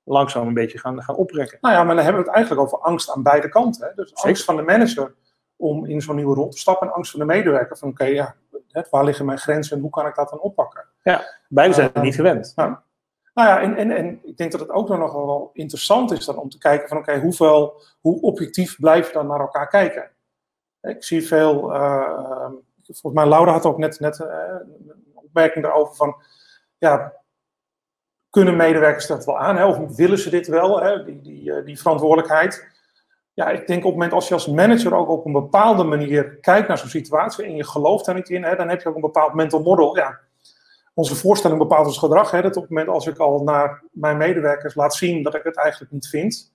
langzaam een beetje gaan, gaan oprekken. Nou ja, maar dan hebben we het eigenlijk over angst aan beide kanten. Hè? Dus Zeker. angst van de manager om in zo'n nieuwe rol te stappen en angst van de medewerker van oké, okay, ja, waar liggen mijn grenzen en hoe kan ik dat dan oppakken? Ja, beide zijn het niet gewend. Nou, nou ja, en, en, en ik denk dat het ook nog wel interessant is dan om te kijken van oké, okay, hoeveel, hoe objectief blijf je dan naar elkaar kijken? Ik zie veel, uh, volgens mij Laura had ook net, net uh, een opmerking daarover van, ja, kunnen medewerkers dat wel aan? Hè? Of willen ze dit wel, hè? Die, die, die verantwoordelijkheid? Ja, ik denk op het moment als je als manager ook op een bepaalde manier kijkt naar zo'n situatie en je gelooft daar niet in, hè, dan heb je ook een bepaald mental model. Ja, onze voorstelling bepaalt ons gedrag. Hè, dat op het moment als ik al naar mijn medewerkers laat zien dat ik het eigenlijk niet vind,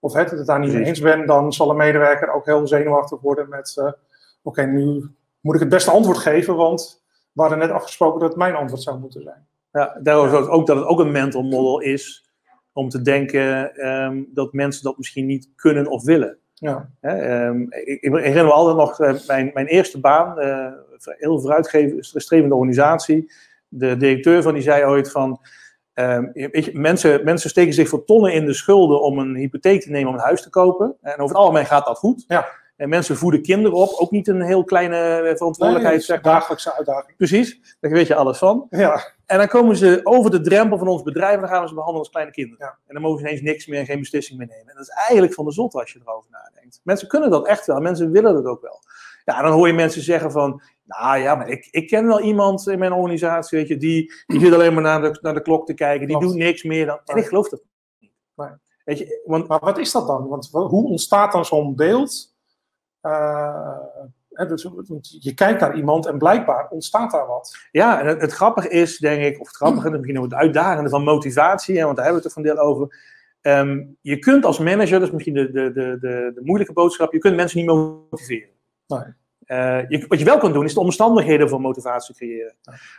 of hè, dat ik het daar niet mee eens ben, dan zal een medewerker ook heel zenuwachtig worden met uh, oké, nu moet ik het beste antwoord geven, want we hadden net afgesproken dat het mijn antwoord zou moeten zijn. Ja, daarom is ook dat het ook een mental model is om te denken ehm, dat mensen dat misschien niet kunnen of willen. Ja. Hè, um, ik, ik, herinner me altijd nog uh, mijn, mijn eerste baan, uh, heel vooruitstrevende organisatie. De directeur van die zei ooit van, um, je, mensen, mensen steken zich voor tonnen in de schulden om een hypotheek te nemen om een huis te kopen. En over het algemeen gaat dat goed. Ja. En mensen voeden kinderen op, ook niet een heel kleine eh, verantwoordelijkheid. Nee, zeg maar. dagelijkse uitdaging. Precies, daar weet je alles van. Ja. En dan komen ze over de drempel van ons bedrijf en dan gaan we ze behandelen als kleine kinderen. Ja. En dan mogen ze ineens niks meer en geen beslissing meer nemen. En dat is eigenlijk van de zot als je erover nadenkt. Mensen kunnen dat echt wel, mensen willen dat ook wel. Ja, dan hoor je mensen zeggen van, nou ja, maar ik, ik ken wel iemand in mijn organisatie, weet je, die, die zit alleen maar naar de, naar de klok te kijken, die Klopt. doet niks meer dan. En ik geloof dat niet. Nee. Weet je, want Maar wat is dat dan? Want wa- hoe ontstaat dan zo'n beeld? Eh, dus, je kijkt naar iemand en blijkbaar ontstaat daar wat. Ja, en het, het grappige is, denk ik, of het grappige, (clears throat) misschien ook het uitdagende van motivatie, hè, want daar hebben we het er van deel over. Ehm, je kunt als manager, dat is misschien de, de, de, de, de moeilijke boodschap, je kunt mensen niet motiveren. Nee. Eh, je, wat je wel kunt doen, is de omstandigheden voor motivatie creëren.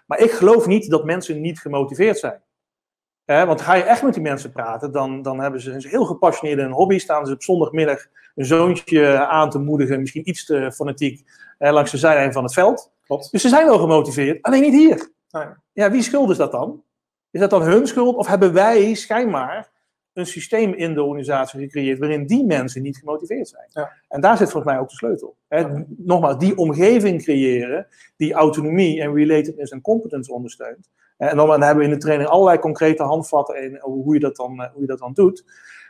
Maar ik geloof niet dat mensen niet gemotiveerd zijn. Hè, want ga je echt met die mensen praten, dan, dan hebben ze, zijn ze heel gepassioneerd in een hobby. Staan ze op zondagmiddag een zoontje aan te moedigen, misschien iets te fanatiek, eh, langs de zijlijn van het veld. Klopt. Dus ze zijn wel gemotiveerd, alleen niet hier. Nee. Ja, wie schuld is dat dan? Is dat dan hun schuld? Of hebben wij schijnbaar een systeem in de organisatie gecreëerd waarin die mensen niet gemotiveerd zijn? Ja. En daar zit volgens mij ook de sleutel. Hè, Nogmaals, die omgeving creëren die autonomie en relatedness en competence ondersteunt. En dan, dan hebben we in de training allerlei concrete handvatten in hoe je dat dan, eh, hoe je dat dan doet.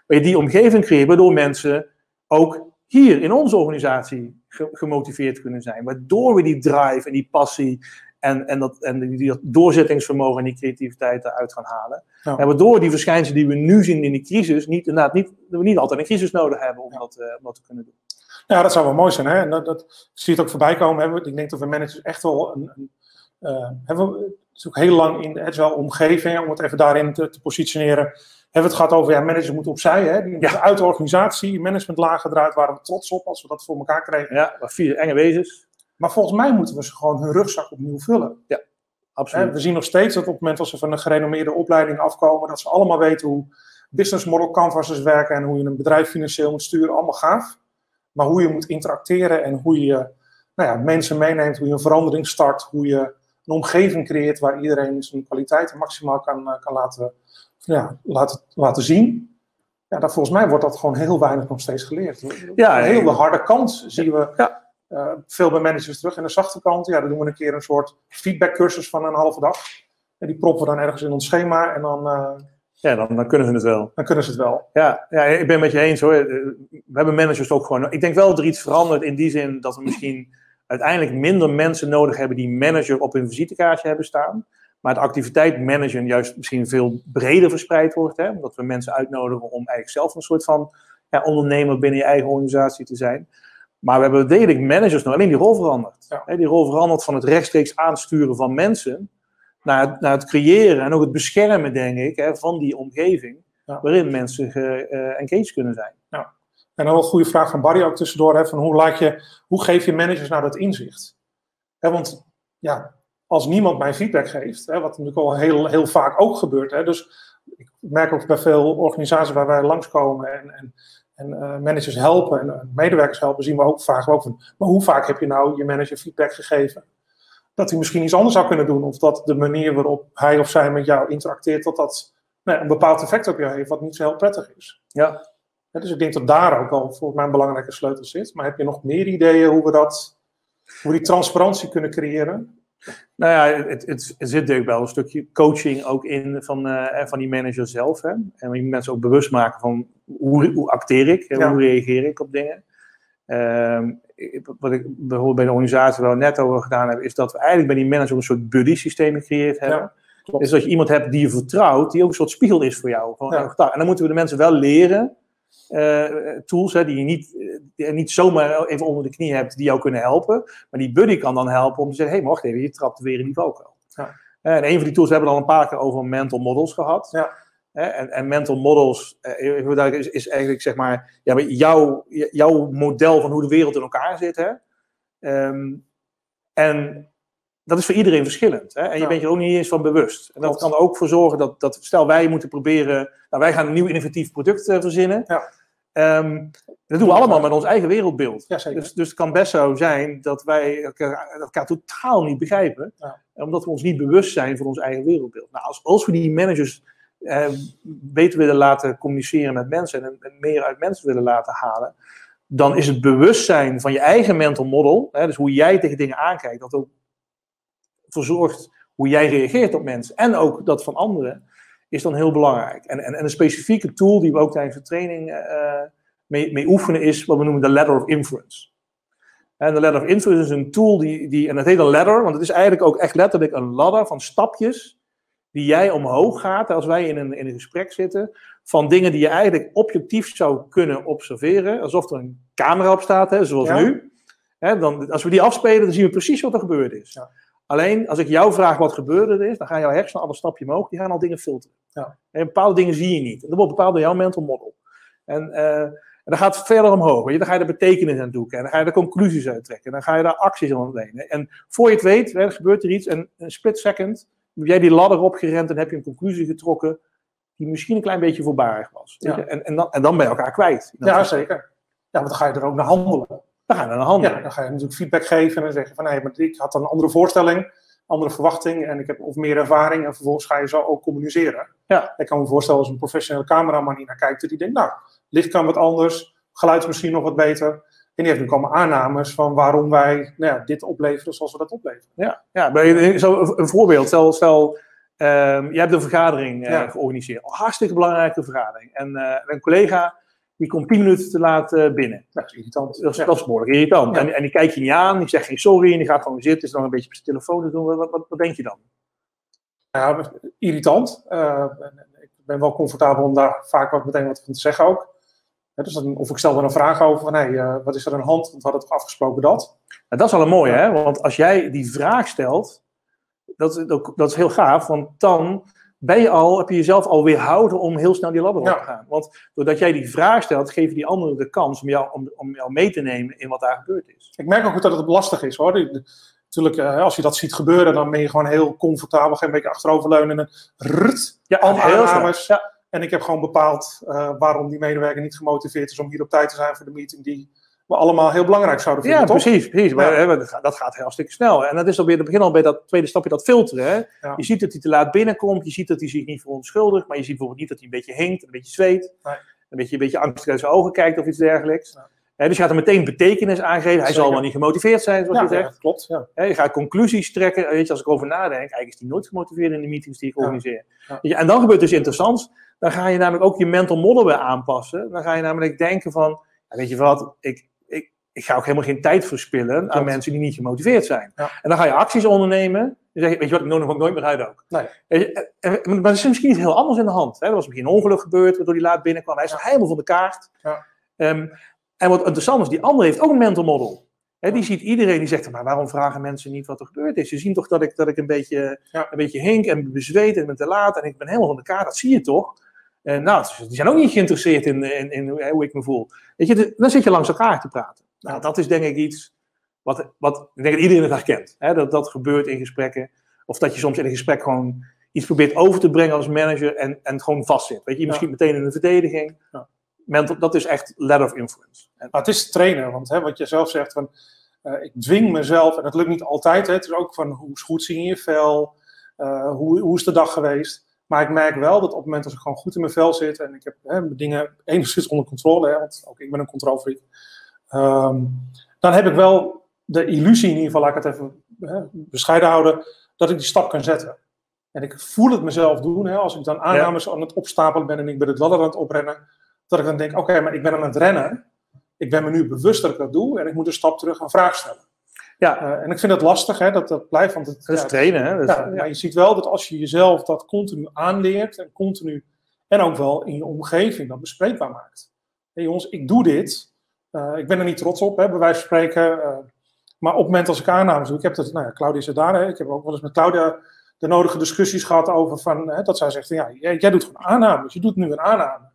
Maar je die omgeving creëert waardoor mensen ook hier in onze organisatie ge- gemotiveerd kunnen zijn. Waardoor we die drive en die passie en, en, dat, en die, die doorzettingsvermogen en die creativiteit eruit gaan halen. Ja. En waardoor die verschijnselen die we nu zien in die crisis, niet, inderdaad niet, dat we niet altijd een crisis nodig hebben om, dat, eh, om dat te kunnen doen. Ja, dat zou wel mooi zijn. Hè? En dat, dat zie het ook voorbij komen. Hè? Ik denk dat we managers echt wel een. een eh, hebben we, het is ook heel lang in de agile omgeving, om het even daarin te, te positioneren. Hebben we het gehad over ja, managers moeten opzij. Hè? Die uit de organisatie, managementlagen eruit, waren we trots op als we dat voor elkaar kregen. Ja, maar vier enge wezens, Maar volgens mij moeten we ze gewoon hun rugzak opnieuw vullen. Hè? absoluut. We zien nog steeds dat op het moment dat ze van een gerenommeerde opleiding afkomen, dat ze allemaal weten hoe business model canvases werken en hoe je een bedrijf financieel moet sturen, allemaal gaaf. Maar hoe je moet interacteren en hoe je nou ja, mensen meeneemt, hoe je een verandering start, hoe je een omgeving creëert waar iedereen zijn kwaliteiten maximaal kan, eh, kan laten, ja, laten, laten zien. Ja, dat, volgens mij wordt dat gewoon heel weinig nog steeds geleerd. Ja, een hele harde kant zien we Ja. eh, veel bij managers terug. En de zachte kant, ja, dan doen we een keer een soort feedbackcursus van een halve dag. En die proppen we dan ergens in ons schema en dan, eh, Ja, dan, dan kunnen ze het wel. dan kunnen ze het wel. Ja, ja, ik ben het met je eens hoor. Eh, We hebben managers ook gewoon. Ik denk wel dat er iets verandert in die zin dat we misschien uiteindelijk minder mensen nodig hebben die manager op hun visitekaartje hebben staan. Maar de activiteit managen juist misschien veel breder verspreid wordt. Hè? Omdat we mensen uitnodigen om eigenlijk zelf een soort van ja, ondernemer binnen je eigen organisatie te zijn. Maar we hebben degelijk managers nog, alleen die rol. Ja. Hè, Die rol verandert van het rechtstreeks aansturen van mensen naar het, naar het creëren en ook het beschermen, denk ik, hè, van die omgeving. Ja. Waarin mensen ge-engaged kunnen zijn. En dan wel een goede vraag van Barry ook tussendoor. Hè, van hoe, laat je, hoe geef je managers nou dat inzicht? Hè, want ja, als niemand mij feedback geeft, hè, wat natuurlijk al heel, heel vaak ook gebeurt. Hè, dus ik merk ook bij veel organisaties waar wij langskomen en, en, en eh, managers helpen en medewerkers helpen, zien we ook vaak ook van, maar hoe vaak heb je nou je manager feedback gegeven? Dat hij misschien iets anders zou kunnen doen, of dat de manier waarop hij of zij met jou interacteert, dat dat nou, een bepaald effect op jou heeft, wat niet zo heel prettig is. Ja. Ja, dus ik denk dat daar ook al voor mij een belangrijke sleutel zit. Maar heb je nog meer ideeën hoe we dat, hoe we die transparantie kunnen creëren? Nou ja, het, het, er zit natuurlijk wel een stukje coaching ook in van, eh, van die manager zelf. Hè? En je moet mensen ook bewust maken van hoe, hoe acteer ik, en Ja. hoe reageer ik op dingen. Ehm, wat ik bijvoorbeeld bij de organisatie waar we net over gedaan hebben, is dat we eigenlijk bij die manager een soort buddy systeem gecreëerd hebben. Ja, klopt. Dus dat je iemand hebt die je vertrouwt, die ook een soort spiegel is voor jou. Van, Ja. En dan moeten we de mensen wel leren, tools hè, die je niet, eh, die je niet zomaar even onder de knie hebt, die jou kunnen helpen. Maar die buddy kan dan helpen om te zeggen, hé, hey, wacht even, je trapt weer in die valkuil. Ja. Eh, En een van die tools hebben we al een paar keer over mental models gehad. Ja. Hè, En, en mental models eh, is, is eigenlijk zeg maar ja, maar jouw, jouw model van hoe de wereld in elkaar zit. Hè? Ehm, en dat is voor iedereen verschillend. Hè? En je bent je er ook niet eens van bewust. En dat kan er ook voor zorgen dat, dat stel wij moeten proberen, nou, wij gaan een nieuw innovatief product eh, verzinnen. Ja. Ehm, dat doen we allemaal met ons eigen wereldbeeld. Ja. Dus, dus het kan best zo zijn dat wij elkaar, elkaar totaal niet begrijpen, Ja. omdat we ons niet bewust zijn van ons eigen wereldbeeld. Nou, als, als we die managers eh, beter willen laten communiceren met mensen en, en meer uit mensen willen laten halen, dan is het bewustzijn van je eigen mental model, hè, dus hoe jij tegen dingen aankijkt, dat ook verzorgt hoe jij reageert op mensen en ook dat van anderen, is dan heel belangrijk. En, en, en een specifieke tool die we ook tijdens de training eh, mee, mee oefenen is wat we noemen de ladder of inference. En de ladder of inference is een tool die, die en het heet een ladder, want het is eigenlijk ook echt letterlijk een ladder van stapjes die jij omhoog gaat als wij in een, in een gesprek zitten, van dingen die je eigenlijk objectief zou kunnen observeren, alsof er een camera op staat, hè, zoals Ja. nu. Hè, dan, als we die afspelen, dan zien we precies wat er gebeurd is. Ja. Alleen, als ik jou vraag wat gebeurd er is, dan gaan jouw hersenen al een stapje omhoog, die gaan al dingen filteren. Ja. En bepaalde dingen zie je niet. En dat wordt bepaald door jouw mental model. En, eh, en dan gaat het verder omhoog. Weet je? Dan ga je er betekenis aan zoeken. En dan ga je er conclusies uit trekken. En dan ga je daar acties aan ontlenen. En voor je het weet, hè, gebeurt er iets. En een split second heb jij die ladder opgerend en heb je een conclusie getrokken die misschien een klein beetje voorbarig was. Ja. En, en, dan, en dan ben je elkaar kwijt. Ja, geval. zeker. Ja, want dan ga je er ook naar handelen. Dan gaan we naar handen. Ja, dan ga je natuurlijk feedback geven en dan zeggen van hé, maar ik had een andere voorstelling, andere verwachting en ik heb of meer ervaring en vervolgens ga je zo ook communiceren. Ja. Ik kan me voorstellen als een professionele cameraman hier naar kijkt, dat die denkt, nou, licht kan wat anders, geluid is misschien nog wat beter. En die heeft nu allemaal aannames van waarom wij nou ja, dit opleveren zoals we dat opleveren. Ja, ja bij- zo een- een voorbeeld. Stel, stel ehm, je hebt een vergadering eh, Ja. georganiseerd. Een hartstikke belangrijke vergadering. En eh, een collega die komt 10 minuten te laat eh, binnen. Nou, dat is irritant. Dat is, Ja. dat is behoorlijk irritant. Ja. En, en die kijkt je niet aan, die zegt geen sorry, en die gaat gewoon zitten, is dan een beetje op zijn telefoon te doen. Wat, wat, wat denk je dan? Ja, irritant. Eh, ik ben wel comfortabel om daar vaak wat meteen wat van te zeggen ook. Dus dan, of ik stel er een vraag over van, hé, eh, wat is er aan de hand? Want we hadden toch afgesproken dat? Nou, dat is al een mooie, hè? Want als jij die vraag stelt, dat, dat is heel gaaf, want dan ben je al, heb je jezelf al weerhouden om heel snel die ladder op te gaan. Want doordat jij die vraag stelt, geef je die anderen de kans om jou, om, om jou mee te nemen in wat daar gebeurd is. Ik merk ook dat het lastig is hoor. Natuurlijk, eh, als je dat ziet gebeuren, dan ben je gewoon heel comfortabel. Geen beetje achteroverleunen en rut. Ja, aannames. Ja. En ik heb gewoon bepaald eh, waarom die medewerker niet gemotiveerd is om hier op tijd te zijn voor de meeting die we allemaal heel belangrijk zouden vinden. Ja, toch? precies. precies. Maar, Ja. hè, dat, gaat, gaat hartstikke snel. En dat is dan weer, het begin al bij dat tweede stapje, dat filteren. Hè? Ja. Je ziet dat hij te laat binnenkomt, je ziet dat hij zich niet verontschuldigt, maar je ziet bijvoorbeeld niet dat hij een beetje hinkt, een beetje zweet, Nee. een beetje, een beetje angstig uit zijn ogen kijkt of iets dergelijks. Ja. Dus je gaat er meteen betekenis aangeven. Hij zal wel niet gemotiveerd zijn, zoals Ja, je zegt. ja, klopt. Ja. Je gaat conclusies trekken. Weet je, als ik erover nadenk, eigenlijk is hij nooit gemotiveerd in de meetings die ik organiseer. Je, en dan gebeurt dus interessants. Dan ga je namelijk ook je mental model weer aanpassen. Dan ga je namelijk denken van, weet je wat, ik, ik, ga ook helemaal geen tijd verspillen aan mensen die niet gemotiveerd zijn. Ja. En dan ga je acties ondernemen. Dan zeg je, weet je wat, ik nodig ook nooit meer uit ook. Nee. Je, en- en- maar er is misschien iets heel anders in de hand. Hè? Er was misschien een ongeluk gebeurd, waardoor hij laat binnenkwam. Hij is helemaal van de kaart. Ja. Ehm, en wat interessant is, die ander heeft ook een mental model. Hè, die ziet iedereen die zegt, maar waarom vragen mensen niet wat er gebeurd is? Ze zien toch dat ik, dat ik een, beetje, een beetje hink en bezweet en ben te laat en ik ben helemaal van de kaart. Dat zie je toch? En nou, die zijn ook niet geïnteresseerd in, in, in hoe- hoe ik me voel. Weet je, dan zit je langs elkaar te praten. Nou, dat is denk ik iets wat, wat ik denk dat iedereen het herkent. Hè? Dat dat gebeurt in gesprekken. Of dat je soms in een gesprek gewoon iets probeert over te brengen als manager en, en het gewoon vastzit. Weet je, je misschien meteen in de verdediging. Ja. Mental, dat is echt ladder of influence. En, Maar het is trainen, want hè, wat je zelf zegt, van, eh, ik dwing mezelf, en dat lukt niet altijd. Hè, het is ook van hoe goed zie je in je vel, eh, hoe, hoe is de dag geweest. Maar ik merk wel dat op het moment als ik gewoon goed in mijn vel zit en ik heb hè, mijn dingen enigszins onder controle, hè, want ook ik ben een controlfreak, ehm, dan heb ik wel de illusie, in ieder geval, laat ik het even hè, bescheiden houden, dat ik die stap kan zetten. En ik voel het mezelf doen, hè, als ik dan aannames aan het opstapelen ben en ik ben het ladder aan het oprennen, dat ik dan denk, oké, maar ik ben aan het rennen. Ik ben me nu bewust dat ik dat doe en ik moet een stap terug een vraag stellen. ja, Eh, en ik vind het lastig hè, dat dat blijft. Want het, dat is ja, trainen. Hè? Dat is- ja, maar je ziet wel dat als je jezelf dat continu aanleert en continu, en ook wel in je omgeving, dat bespreekbaar maakt. Hé jongens, ik doe dit. Eh, ik ben er niet trots op, hè, bij wijze van spreken. eh, maar op het moment als ik aannames doe, ik heb dat, nou ja, Claudia zit daar, hè, ik heb ook wel eens met Claudia de nodige discussies gehad over van, hè, dat zij zegt, ja, jij, doet gewoon aannames, je doet nu een aanname.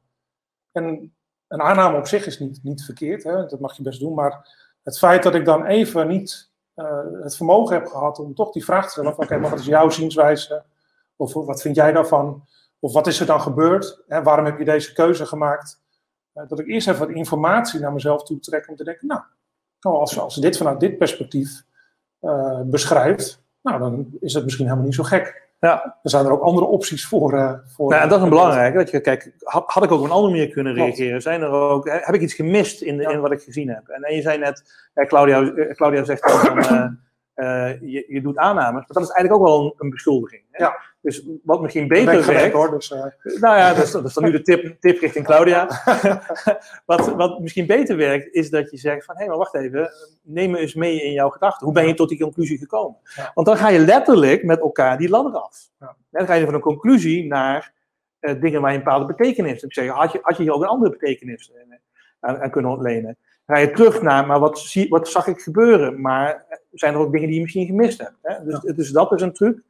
En een aanname op zich is niet, niet verkeerd, hè, dat mag je best doen, maar het feit dat ik dan even niet eh, het vermogen hebt gehad om toch die vraag te stellen van oké, maar wat is jouw zienswijze? Of wat vind jij daarvan? Of wat is er dan gebeurd? Hè, waarom heb je deze keuze gemaakt? Eh, dat ik eerst even wat informatie naar mezelf toe trek om te denken, nou, nou als, als dit vanuit dit perspectief uh, beschrijft, nou, dan is het misschien helemaal niet zo gek. Ja. Er zijn er ook andere opties voor. Uh, voor nou, dat is een belangrijke. Dat je, kijk, had, had, ik ook op een andere manier kunnen reageren? Zijn er ook, heb ik iets gemist in, in wat ik gezien heb? En, en je zei net, Claudia, Claudia zegt van, uh, (coughs) je, je, doet aannames, maar dat is eigenlijk ook wel een, een beschuldiging. Hè? Ja. Dus wat misschien beter werkt. Hoor, dus, uh... Nou ja, dat is, dat is, dan nu de tip, tip richting Claudia. (laughs) wat, wat misschien beter werkt, is dat je zegt: van hé, hey, maar wacht even, neem me eens mee in jouw gedachten. Hoe ben je tot die conclusie gekomen? Ja. Want dan ga je letterlijk met elkaar die ladder af. Ja. Dan ga je van een conclusie naar uh, dingen waar je een bepaalde betekenis hebt. Zeg, had je, had je hier ook een andere betekenis aan, aan kunnen ontlenen? ga je terug naar, maar wat, zie, wat zag ik gebeuren? Maar zijn er ook dingen die je misschien gemist hebt? Hè? Dus, dus dat is een truc.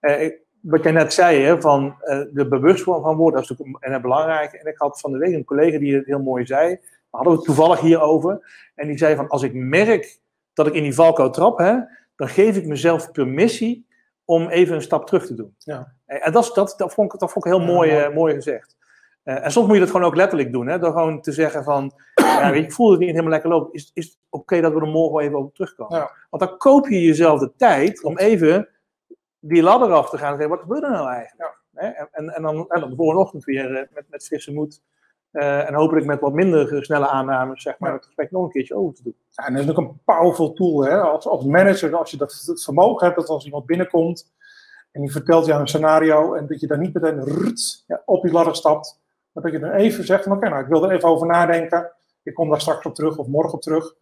Uh, wat jij net zei, hè, van uh, de bewustwording van woorden, dat is natuurlijk belangrijke. En ik had van de week een collega die het heel mooi zei. We hadden het toevallig hierover. En die zei van, als ik merk dat ik in die valkuil trap, hè, dan geef ik mezelf permissie om even een stap terug te doen. Ja. En dat, dat, dat, vond ik, dat vond ik heel mooi, ja, mooi. mooi gezegd. Uh, en soms moet je dat gewoon ook letterlijk doen. Hè? Door gewoon te zeggen van, (clears throat) ja, weet je, ik voel het niet helemaal lekker lopen. Is, is het oké dat we er morgen even over terugkomen? Ja. Want dan koop je jezelf de tijd om even die ladder af te gaan en zeggen, wat gebeurt er nou eigenlijk? Ja. En, en, en, dan, en dan de volgende ochtend weer uh, met, met frisse moed. Uh, en hopelijk met wat minder snelle aannames, zeg maar, het gesprek nog een keertje over te doen. Ja, en dat is ook een powerful tool, hè? Als, als manager, als je dat het vermogen hebt, dat als iemand binnenkomt en die vertelt jou een scenario en dat je dan niet meteen ja, op die ladder stapt, maar dat je dan even zegt van oké, nou ik wil er even over nadenken. Ik kom daar straks op terug of morgen op terug.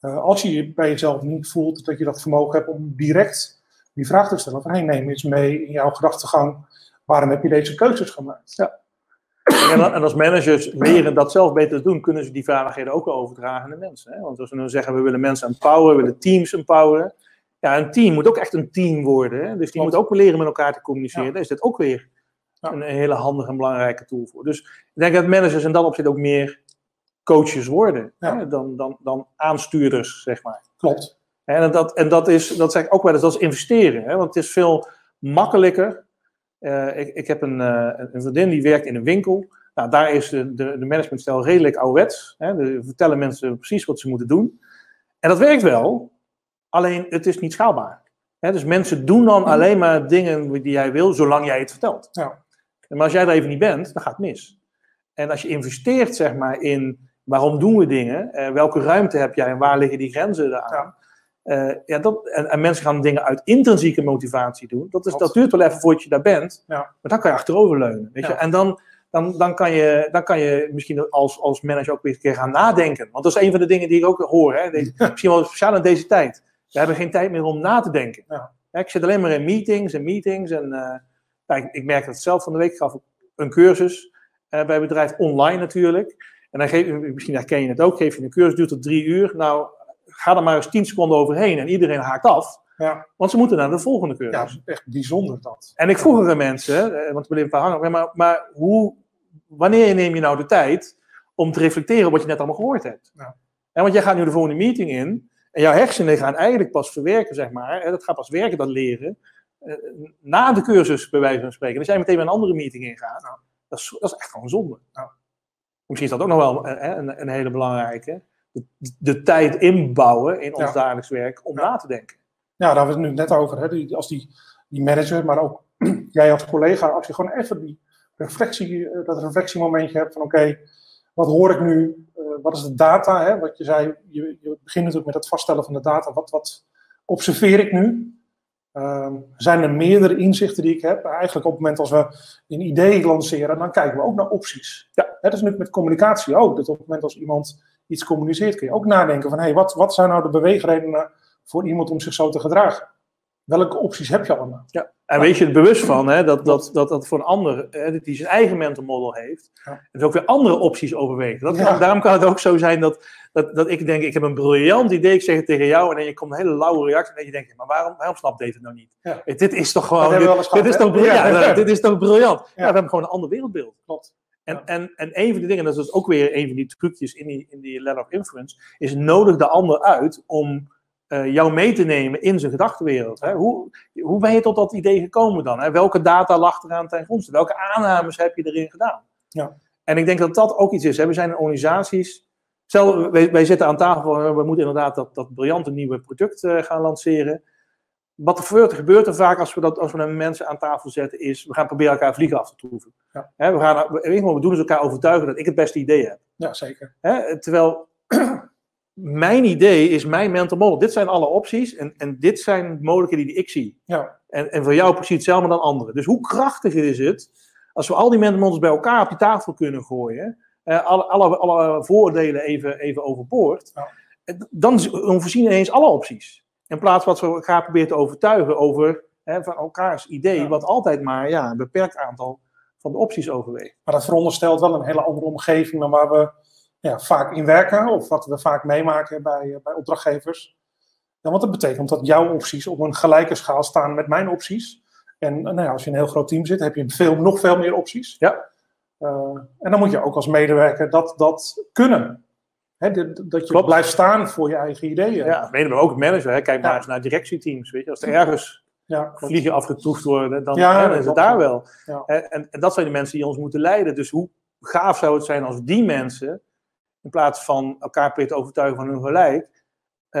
Uh, als je je bij jezelf niet voelt dat je dat vermogen hebt om direct die vraag te stellen van hey, neem eens mee in jouw gedachtegang. Waarom heb je deze keuzes gemaakt? Ja. En, als managers leren dat zelf beter te doen, kunnen ze die vaardigheden ook overdragen aan de mensen. Hè? Want als we nu zeggen, we willen mensen empoweren, we willen teams empoweren. Ja, een team moet ook echt een team worden. Hè? Dus die moet ook leren met elkaar te communiceren. Ja. Daar is dit ook weer een hele handige en belangrijke tool voor. Dus ik denk dat managers in dat opzicht ook meer coaches worden hè, dan, dan, dan aanstuurders, zeg maar. Klopt. En dat, en dat is, dat zeg ik ook wel eens, dat is investeren. Hè, want het is veel makkelijker. Uh, ik, ik heb een, uh, een vriendin die werkt in een winkel. Nou, daar is de, de, de managementstijl redelijk ouderwets. Hè, de, vertellen mensen precies wat ze moeten doen. En dat werkt wel, alleen het is niet schaalbaar. Hè, dus mensen doen dan alleen maar dingen die jij wil, zolang jij het vertelt. Ja. Maar als jij er even niet bent, dan gaat het mis. En als je investeert zeg maar, in waarom doen we dingen, uh, welke ruimte heb jij en waar liggen die grenzen aan. Ja. Uh, ja, dat, en, en, mensen gaan dingen uit intrinsieke motivatie doen. Dat, is, dat duurt wel even voordat je daar bent. Ja. Maar dan kan je achteroverleunen. Weet je? En dan, dan, dan, kan je, dan kan je misschien als, als manager ook weer een keer gaan nadenken. Want dat is een van de dingen die ik ook hoor. Hè? Deze, misschien wel speciaal in deze tijd. We hebben geen tijd meer om na te denken. ik zit alleen maar in meetings en meetings. En uh, nou, ik, ik, merk dat zelf van de week. gaf een cursus uh, bij bedrijf online natuurlijk. En dan geef, misschien herken je het ook, geef je een cursus, duurt tot drie uur. Nou, ga er maar eens tien seconden overheen en iedereen haakt af. Ja. Want ze moeten naar de volgende cursus. Ja, echt bijzonder dat. En ik vroeg er mensen, eh, want we bleven hangen, maar, maar hoe, wanneer neem je nou de tijd om te reflecteren op wat je net allemaal gehoord hebt? Ja. En want jij gaat nu de volgende meeting in en jouw hersenen gaan eigenlijk pas verwerken, zeg maar. Dat gaat pas werken, dat leren. Eh, na de cursus, bij wijze van spreken. Als jij meteen bij een andere meeting ingaat, nou, dat, is, dat is echt gewoon zonde. Nou, misschien is dat ook nog wel eh, een, een hele belangrijke. De, de, tijd inbouwen in ons dagelijks werk om na te denken. Ja, daar hebben we het nu net over. Hè? als die, die manager, maar ook (clears throat) jij als collega, als je gewoon even die reflectie, eh, dat reflectiemomentje hebt van oké, wat hoor ik nu? wat is de data? Hè? Wat je zei, je, je begint natuurlijk met het vaststellen van de data. Wat, wat observeer ik nu? Uh, zijn er meerdere inzichten die ik heb? Eigenlijk op het moment als we een idee lanceren, dan kijken we ook naar opties. Ja. Dat is nu met communicatie ook. Dat op het moment als iemand iets communiceert, kun je ook nadenken van, hé, hey, wat, wat zijn nou de beweegredenen voor iemand om zich zo te gedragen? Welke opties heb je allemaal? Ja. En weet je er bewust van hè, dat, dat, dat dat voor een ander, hè, die zijn eigen mental model heeft, ja. dus ook weer andere opties overweegt. Dat Daarom kan het ook zo zijn dat, dat, dat ik denk, ik heb een briljant idee, ik zeg het tegen jou, en dan je komt een hele lauwe reactie, en dan je denkt, maar waarom, waarom snapt David nou niet? Ja. Dit is toch gewoon, dit, dit, is toch briljant? dit is toch briljant? Ja. we hebben gewoon een ander wereldbeeld. Klopt. En, en, en een van die dingen, dat is ook weer een van die trucjes in die, in die letter of influence, is nodig de ander uit om uh, jou mee te nemen in zijn gedachtenwereld. Hè? Hoe, hoe ben je tot dat idee gekomen dan? Hè? Welke data lag eraan ten grondste? Welke aannames heb je erin gedaan? Ja. En ik denk dat dat ook iets is. Hè? We zijn organisaties. Stel, wij, wij, zitten aan tafel, we moeten inderdaad dat, dat briljante nieuwe product uh, gaan lanceren. Wat er gebeurt, er vaak als we, dat, als we mensen aan tafel zetten, is we gaan proberen elkaar vliegen af te troeven. Ja. we, gaan, we doen is elkaar overtuigen dat ik het beste idee heb. Ja, zeker. terwijl (clears throat) mijn idee is mijn mental model. Dit zijn alle opties en, en dit zijn mogelijkheden die ik zie. Ja. En, en voor jou precies hetzelfde dan anderen. Dus hoe krachtiger is het als we al die mental models bij elkaar op die tafel kunnen gooien, eh, alle, alle, alle voordelen even, even overboord, ja. dan, dan voorzien we ineens alle opties. In plaats van wat we gaan proberen te overtuigen over hè, van elkaars idee, Ja. wat altijd maar ja, een beperkt aantal van de opties overweegt. Maar dat veronderstelt wel een hele andere omgeving dan waar we ja, vaak in werken, of wat we vaak meemaken bij, eh, bij opdrachtgevers. Ja, want dat betekent dat jouw opties op een gelijke schaal staan met mijn opties. En nou ja, als je in een heel groot team zit, heb je veel, nog veel meer opties. Ja. Uh, en dan moet je ook als medewerker dat, dat kunnen. Hè, dat, dat je Klopt. blijft staan voor je eigen ideeën. Ja, mede maar ook manager. Hè. Kijk maar eens naar directieteams. Weet je. Als er ergens Ja, vliegen afgetroefd worden, dan, Ja, hè, dan dat is het klopt. daar wel. Ja. En, en, dat zijn de mensen die ons moeten leiden. Dus hoe gaaf zou het zijn als die mensen, in plaats van elkaar proberen te overtuigen van hun gelijk,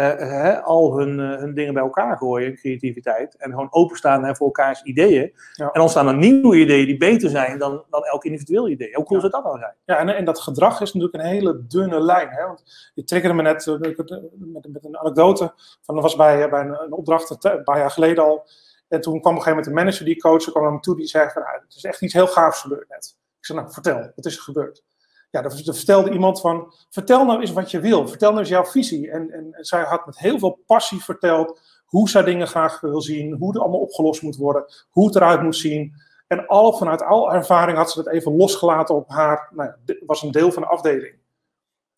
hè, al hun, eh, hun dingen bij elkaar gooien, creativiteit, en gewoon openstaan hè, voor elkaars ideeën. Ja. En ontstaan er nieuwe ideeën die beter zijn dan, dan elk individueel idee. Hoe cool zou dat dan zijn? Ja, en, en dat gedrag is natuurlijk een hele dunne lijn. Hè? Want je triggerde me net eh, met, met een anekdote. Van, dat was bij, bij een, een opdracht een, paar jaar geleden al. En toen kwam op een gegeven moment de manager die coach kwam naar me toe. Die zei van, nou, het is echt iets heel gaafs gebeurd net. Ik zei, nou, vertel, wat is er gebeurd? Ja, er, er vertelde iemand van, vertel nou eens wat je wil. Vertel nou eens jouw visie. En, en, en zij had met heel veel passie verteld hoe zij dingen graag wil zien. Hoe het allemaal opgelost moet worden. Hoe het eruit moet zien. En al, vanuit al ervaring had ze dat even losgelaten op haar, nou ja, was een deel van de afdeling.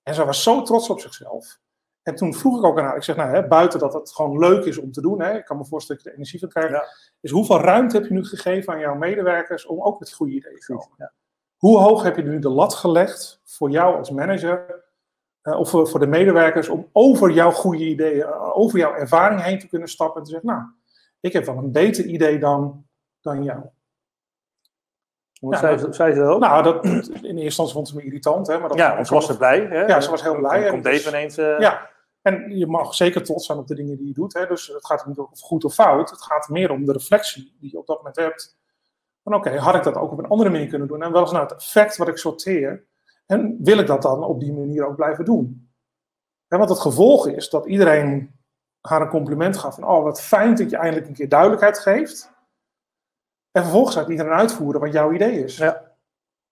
En zij was zo trots op zichzelf. En toen vroeg ik ook aan haar, ik zeg, nou, hè, buiten dat het gewoon leuk is om te doen, hè, ik kan me voorstellen dat je er energie van krijgt, Ja. is hoeveel ruimte heb je nu gegeven aan jouw medewerkers om ook met goede ideeën te komen? Ja. Hoe hoog heb je nu de lat gelegd voor jou als manager, eh, of voor, voor de medewerkers, om over jouw goede ideeën, eh, over jouw ervaring heen te kunnen stappen en te zeggen, nou, ik heb wel een beter idee dan, dan jou. Wat Ja, zei, zei ze dat ook? Nou, dat, in eerste instantie vond ze me irritant. Hè, maar dat ja, ze was er blij. Hè? Ja, ze was heel blij. Dan En komt dus- Dave ineens... eh, Ja, en je mag zeker trots zijn op de dingen die je doet. Hè? Dus het gaat niet om goed of fout. Het gaat meer om de reflectie die je op dat moment hebt. Van oké, had ik dat ook op een andere manier kunnen doen? En wel eens nou het effect wat ik sorteer. En wil ik dat dan op die manier ook blijven doen? Hè, want het gevolg is dat iedereen haar een compliment gaf. Van, oh, wat fijn dat je eindelijk een keer duidelijkheid geeft. En vervolgens gaat iedereen uitvoeren wat jouw idee is. Ja.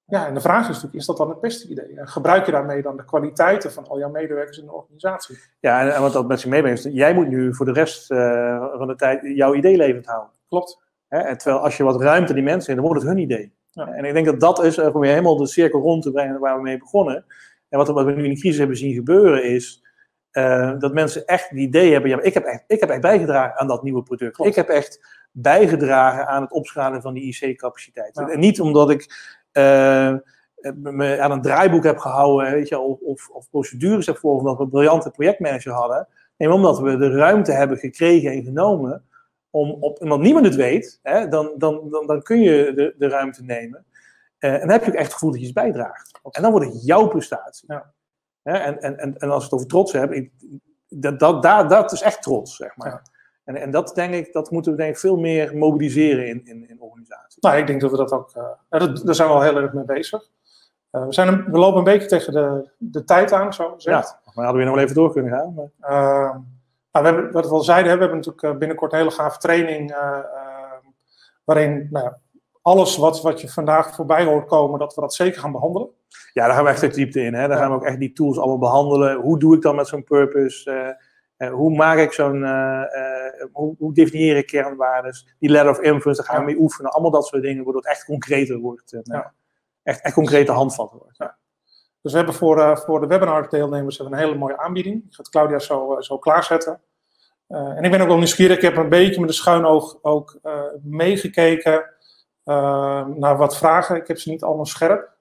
Ja, en de vraag is natuurlijk, is dat dan het beste idee? En gebruik je daarmee dan de kwaliteiten van al jouw medewerkers in de organisatie? Ja, en, en wat dat met zich meebrengt, jij moet nu voor de rest eh, van de tijd jouw idee levend houden. Klopt. Hè? Terwijl als je wat ruimte die mensen geeft, dan wordt het hun idee. Ja. En ik denk dat dat is, eh, om weer helemaal de cirkel rond te brengen waar we mee begonnen. En wat, wat we nu in de crisis hebben zien gebeuren is, eh, dat mensen echt het idee hebben, ja, maar ik heb echt, ik heb echt bijgedragen aan dat nieuwe product. Klopt. Ik heb echt bijgedragen aan het opschalen van die IC-capaciteit. Ja. En niet omdat ik eh, me aan een draaiboek heb gehouden, weet je, of, of, of procedures heb of omdat we een briljante projectmanager hadden. Nee, maar omdat we de ruimte hebben gekregen en genomen om op, omdat niemand het weet, hè, dan, dan, dan, dan kun je de, de ruimte nemen. Eh, en dan heb je ook echt het gevoel dat je iets bijdraagt. En dan wordt het jouw prestatie. Ja. En, en, en, en als we het over trots hebben, ik, dat, dat, dat, dat is echt trots, zeg maar. Ja. En, en dat denk ik, dat moeten we denk ik veel meer mobiliseren in, in, in organisaties. Nou, ik denk dat we dat ook. ja, dat, daar zijn we al heel erg mee bezig. Eh, we, zijn een- we lopen een beetje tegen de, de tijd aan, zo gezegd. Ja, maar hadden we nog wel even door kunnen gaan. Maar... Nou, we hebben, wat we al zeiden, hè, we hebben natuurlijk eh, binnenkort een hele gave training. eh, eh, waarin nou, ja, alles wat, wat je vandaag voorbij hoort komen, dat we dat zeker gaan behandelen. Ja, daar gaan we echt de diepte in. Hè? Daar Ja. gaan we ook echt die tools allemaal behandelen. Hoe doe ik dan met zo'n purpose? Hoe maak ik zo'n, hoe, hoe definieer ik kernwaardes? Die ladder of influence, daar gaan we mee oefenen. Allemaal dat soort dingen, waardoor het echt concreter wordt. En, Ja. echt, echt concrete handvatten wordt. Dus we hebben voor, eh, voor de webinar-deelnemers een hele mooie aanbieding. Die gaat Claudia zo, eh, zo klaarzetten. Eh, en ik ben ook wel nieuwsgierig. Ik heb een beetje met een schuin oog ook meegekeken naar wat vragen. Ik heb ze niet allemaal scherp.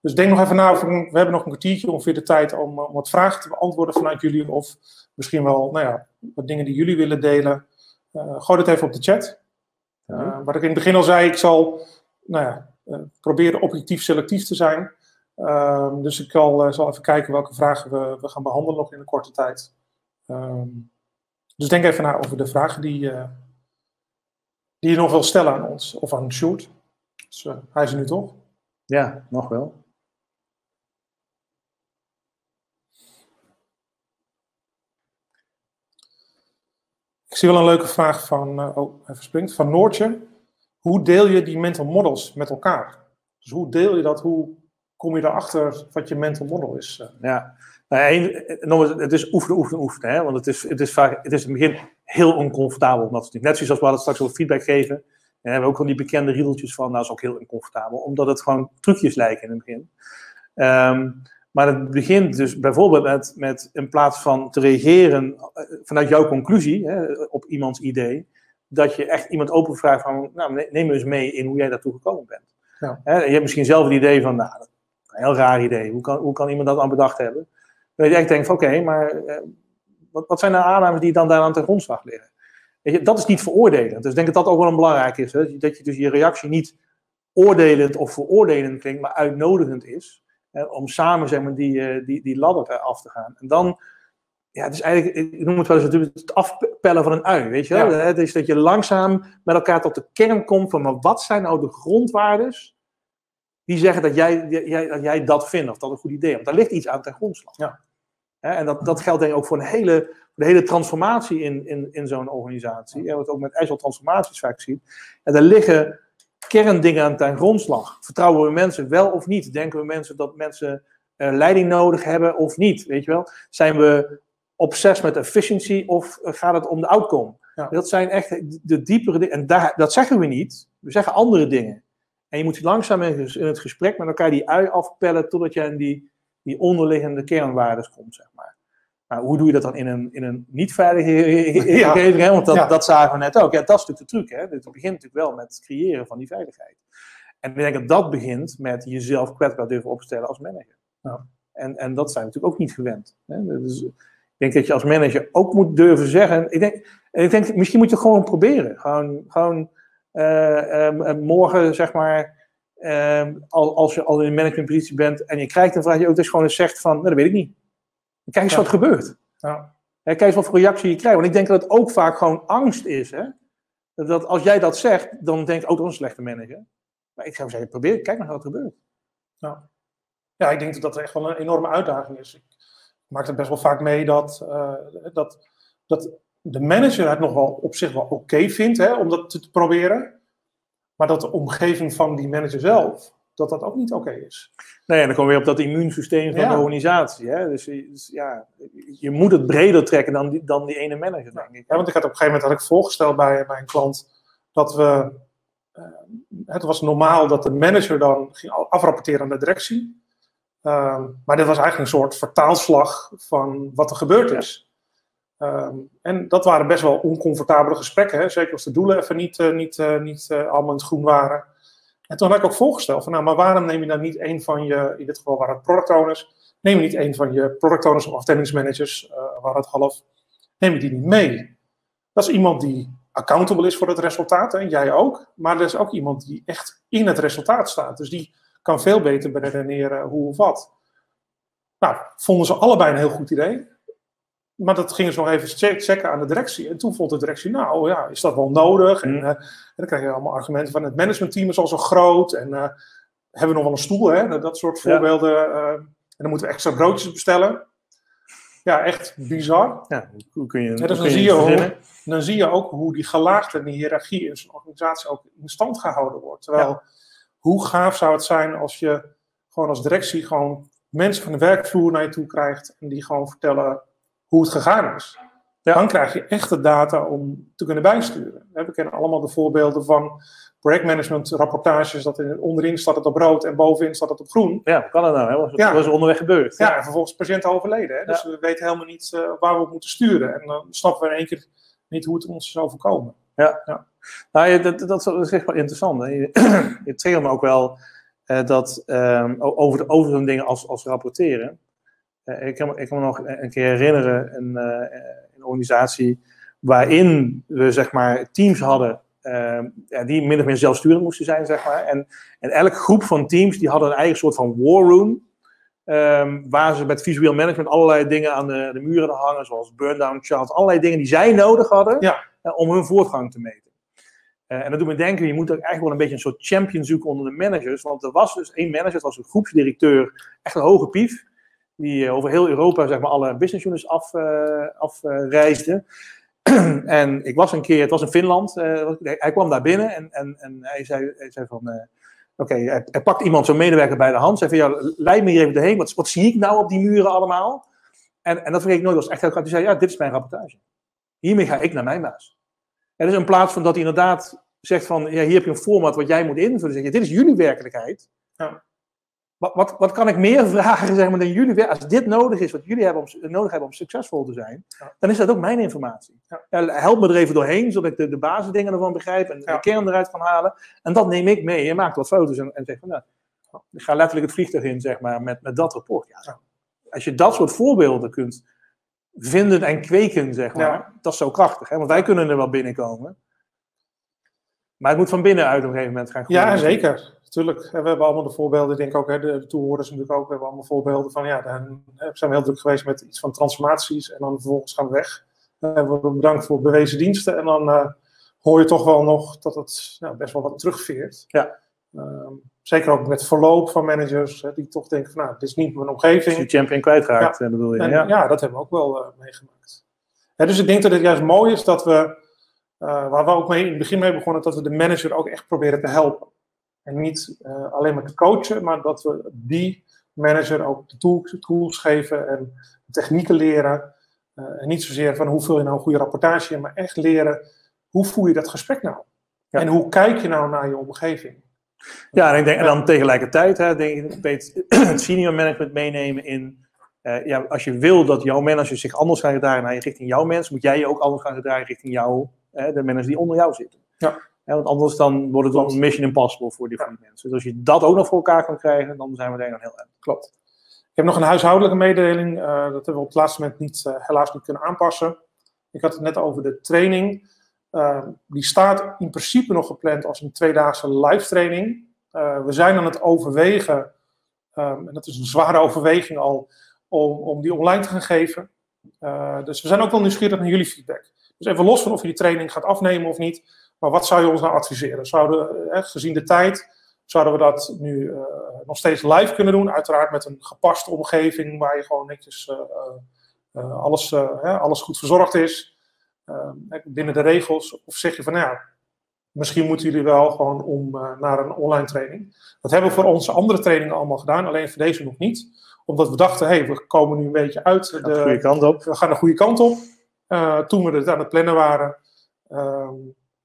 Dus denk nog even na. Of, we hebben nog een kwartiertje ongeveer de tijd om, om wat vragen te beantwoorden vanuit jullie. Of misschien wel nou ja, wat dingen die jullie willen delen. Gooi het even op de chat. Uh, wat ik in het begin al zei, ik zal nou ja, uh, proberen objectief selectief te zijn. Ehm, dus ik zal, zal, even kijken welke vragen we, we gaan behandelen nog in een korte tijd. Um, dus denk even na over de vragen die, die je nog wil stellen aan ons of aan Sjoerd. Dus, hij is er nu toch? Ja, nog wel. Ik zie wel een leuke vraag van, uh, oh, even springt, van Noortje. Hoe deel je die mental models met elkaar? Dus hoe deel je dat? Hoe kom je erachter wat je mental model is? Uh? Ja, nou, het is oefenen, oefenen, oefenen. Hè? Want het is, het, is vaak, het is in het begin heel oncomfortabel. Net zoals we hadden straks over feedback geven. En we hebben ook van die bekende riedeltjes van, nou, dat is ook heel oncomfortabel. Omdat het gewoon trucjes lijken in het begin. Um, maar het begint dus bijvoorbeeld met, met in plaats van te reageren eh, vanuit jouw conclusie hè, op iemands idee, dat je echt iemand openvraagt van, nou, neem me eens mee in hoe jij daartoe gekomen bent. Ja. Hè, je hebt misschien zelf het idee van, nou, dat heel raar idee. Hoe kan, hoe kan iemand dat aan bedacht hebben? Dat je echt denkt van, oké, maar eh, wat, wat zijn de aannames die dan daar aan ten grondslag liggen? Weet je, dat is niet veroordelend. Dus ik denk dat dat ook wel een belangrijk is. Hè? Dat je dus je reactie niet oordelend of veroordelend klinkt, maar uitnodigend is om samen zeg maar, die, eh, die, die ladder af te gaan. En dan, ja, het is eigenlijk, ik noem het wel eens natuurlijk het afpellen van een ui, weet je wel? Het is dat je langzaam met elkaar tot de kern komt van, maar wat zijn nou de grondwaardes die zeggen dat jij, jij, dat jij dat vindt, of dat een goed idee is. Want daar ligt iets aan ten grondslag. Ja. En dat, dat geldt denk ik ook voor een hele, de hele transformatie in, in, in zo'n organisatie. En wat ook met Agile transformaties vaak ziet. En daar liggen kerndingen aan ten grondslag. Vertrouwen we mensen wel of niet? Denken we mensen dat mensen uh, leiding nodig hebben of niet? Weet je wel? Zijn we obsessief met efficiency of gaat het om de outcome? Dat zijn echt de diepere dingen. En daar, dat zeggen we niet. We zeggen andere dingen. En je moet langzaam in het gesprek met elkaar die ui afpellen totdat je in die, die onderliggende kernwaarden komt, zeg maar. Maar hoe doe je dat dan in een, in een niet veilige omgeving? Want dat, dat zagen we net ook. Ja, dat is natuurlijk de truc. Hè? Het begint natuurlijk wel met het creëren van die veiligheid. En ik denk dat dat begint met jezelf kwetsbaar durven opstellen als manager. En, en dat zijn we natuurlijk ook niet gewend. Hè? Dus ik denk dat je als manager ook moet durven zeggen. Ik denk, ik denk misschien moet je gewoon proberen. Gewoon, gewoon uh, morgen, zeg maar. Uh, als je al in een managementpositie bent en je krijgt een vraag, je ook dus gewoon eens zegt van, nou, dat weet ik niet. Kijk eens wat gebeurt. Ja. kijk eens wat voor reactie je krijgt. Want ik denk dat het ook vaak gewoon angst is. Hè? Dat als jij dat zegt, dan denk ik, oh, dat is een slechte manager. Maar ik zou zeggen, probeer, kijk maar wat er gebeurt. Ja. ja, ik denk dat dat echt wel een enorme uitdaging is. Ik maak het best wel vaak mee dat, uh, dat, dat de manager het nog wel op zich wel oké vindt hè, om dat te proberen. Maar dat de omgeving van die manager zelf dat dat ook niet oké is. Nee, en dan komen we weer op dat immuunsysteem van de organisatie. Hè? Dus, dus, ja, je moet het breder trekken dan die, dan die ene manager, denk ik. Ja, want ik had op een gegeven moment had ik voorgesteld bij, bij een klant dat we. Uh, het was normaal dat de manager dan ging afrapporteren aan de directie. Uh, maar dit was eigenlijk een soort vertaalslag van wat er gebeurd is. Uh, en dat waren best wel oncomfortabele gesprekken, hè? zeker als de doelen even niet, uh, niet, uh, niet allemaal in het groen waren. En toen heb ik ook voorgesteld van, nou, maar waarom neem je dan niet een van je, in dit geval waren het product owners, neem je niet een van je product owners of afdelingsmanagers, waar het half, neem je die niet mee. Dat is iemand die accountable is voor het resultaat, en jij ook, maar er is ook iemand die echt in het resultaat staat. Dus die kan veel beter beredeneren hoe of wat. Nou, vonden ze allebei een heel goed idee. Maar dat gingen ze nog even checken aan de directie. En toen vond de directie, nou ja, is dat wel nodig? En, uh, en dan krijg je allemaal argumenten van het managementteam is al zo groot. En uh, hebben we nog wel een stoel, hè? Dat soort voorbeelden. Uh, en dan moeten we extra broodjes bestellen. Ja, echt bizar. Ja, hoe kun je, dus dan, zie je hoe, dan zie je ook hoe die gelaagde hiërarchie in zo'n organisatie ook in stand gehouden wordt. Terwijl, hoe gaaf zou het zijn als je gewoon als directie gewoon mensen van de werkvloer naar je toe krijgt. En die gewoon vertellen hoe het gegaan is. Dan krijg je echte data om te kunnen bijsturen. We kennen allemaal de voorbeelden van projectmanagement rapportages, dat in, onderin staat het op rood en bovenin staat het op groen. Ja, kan het nou? Hè? Ja. was er onderweg gebeurd. Ja, en vervolgens patiënten overleden. Hè? Dus we weten helemaal niet uh, waar we op moeten sturen. En dan snappen we in één keer niet hoe het ons is overkomen. Ja, ja. Nou, dat, dat, dat is echt wel interessant. Hè? Je, (clears throat) je triggert me ook wel dat ehm, over, de, over zo'n dingen als, als rapporteren. Ik, kan, ik kan me nog een keer herinneren, een, een organisatie waarin we zeg maar teams hadden Ehm, ja, die min of meer zelfsturend moesten zijn, zeg maar. En, en elke groep van teams die hadden een eigen soort van war room. Um, waar ze met visueel management allerlei dingen aan de, de muren hangen, zoals burn-down charts, allerlei dingen die zij nodig hadden ja. uh, om hun voortgang te meten. Uh, en dat doet me denken, je moet ook eigenlijk wel een beetje een soort champion zoeken onder de managers. Want er was dus één manager, het was een groepsdirecteur, echt een hoge pief, die uh, over heel Europa zeg maar, alle business units afreisde. Af, (clears throat) en ik was een keer, het was in Finland, uh, hij kwam daar binnen en, en, en hij, zei, hij zei van, oké, okay, pakt iemand, zo'n medewerker bij de hand, zei van, ja, leid me hier even doorheen, wat, wat zie ik nou op die muren allemaal? En, en dat vergeet ik nooit, dat was echt heel grappig. Hij zei, ja, dit is mijn rapportage. Hiermee ga ik naar mijn baas. En dus in plaats van dat hij inderdaad zegt van, ja, hier heb je een format wat jij moet invullen, zeg je, dit is jullie werkelijkheid. Ja. Wat, wat, wat kan ik meer (laughs) vragen zeg maar, dan jullie? Als dit nodig is, wat jullie hebben om, nodig hebben om succesvol te zijn, ja. dan is dat ook mijn informatie. Ja. Ja, help me er even doorheen, zodat ik de, de basisdingen ervan begrijp en de kern eruit kan halen. En dat neem ik mee. Je maakt wat foto's en, en zegt van, nou, ik ga letterlijk het vliegtuig in, zeg maar, met, met dat rapport. Als je dat soort voorbeelden kunt vinden en kweken, zeg maar, dat is zo krachtig. Hè? Want wij kunnen er wel binnenkomen. Maar het moet van binnenuit op een gegeven moment gaan Ja, zeker. Natuurlijk. We hebben allemaal de voorbeelden, denk ik ook, hè, de toehoorders natuurlijk ook. We hebben allemaal voorbeelden van, ja, dan zijn we heel druk geweest met iets van transformaties. En dan vervolgens gaan we weg. Dan hebben we bedankt voor bewezen diensten. En dan uh, hoor je toch wel nog dat het ja, best wel wat terugveert. Ja. Um, zeker ook met verloop van managers, hè, die toch denken van, nou, dit is niet mijn omgeving. Als je champion kwijtraakt, ja. bedoel je. En, ja. ja. dat hebben we ook wel uh, meegemaakt. Dus ik denk dat het juist mooi is dat we uh, waar we ook mee in het begin mee begonnen, dat we de manager ook echt proberen te helpen. En niet uh, alleen maar te coachen, maar dat we die manager ook de tools, tools geven en technieken leren. Uh, en niet zozeer van hoe vul je nou een goede rapportage in, maar echt leren hoe voer je dat gesprek nou? Ja. En hoe kijk je nou naar je omgeving? Ja, en ik denk en dan tegelijkertijd, hè, denk ik, het senior management meenemen in. Uh, ja, als je wil dat jouw manager zich anders gaat gedragen naar je richting jouw mensen, moet jij je ook anders gaan gedragen richting jouw hè, de managers die onder jou zitten. Ja. Ja, want anders dan wordt het wel een mission impossible voor die, ja. mensen. Dus als je dat ook nog voor elkaar kan krijgen, dan zijn we denk ik heel erg. Klopt. Ik heb nog een huishoudelijke mededeling. Uh, dat hebben we op het laatste moment niet, uh, helaas niet kunnen aanpassen. Ik had het net over de training. Uh, die staat in principe nog gepland als een tweedaagse live training. we zijn aan het overwegen, um, en dat is een zware (laughs) overweging al, om, om die online te gaan geven. dus we zijn ook wel nieuwsgierig naar jullie feedback. Dus even los van of je die training gaat afnemen of niet. Maar wat zou je ons nou adviseren? Zouden, eh, gezien de tijd, zouden we dat nu uh, nog steeds live kunnen doen? Uiteraard met een gepaste omgeving waar je gewoon netjes uh, uh, alles, alles goed verzorgd is. binnen de regels. Of zeg je van, nou ja, misschien moeten jullie wel gewoon om naar een online training. Dat hebben we voor onze andere trainingen allemaal gedaan, alleen voor deze nog niet. Omdat we dachten, hé, hey, we komen nu een beetje uit. De, de goede kant op. We gaan de goede kant op. Toen we het aan het plannen waren. Uh,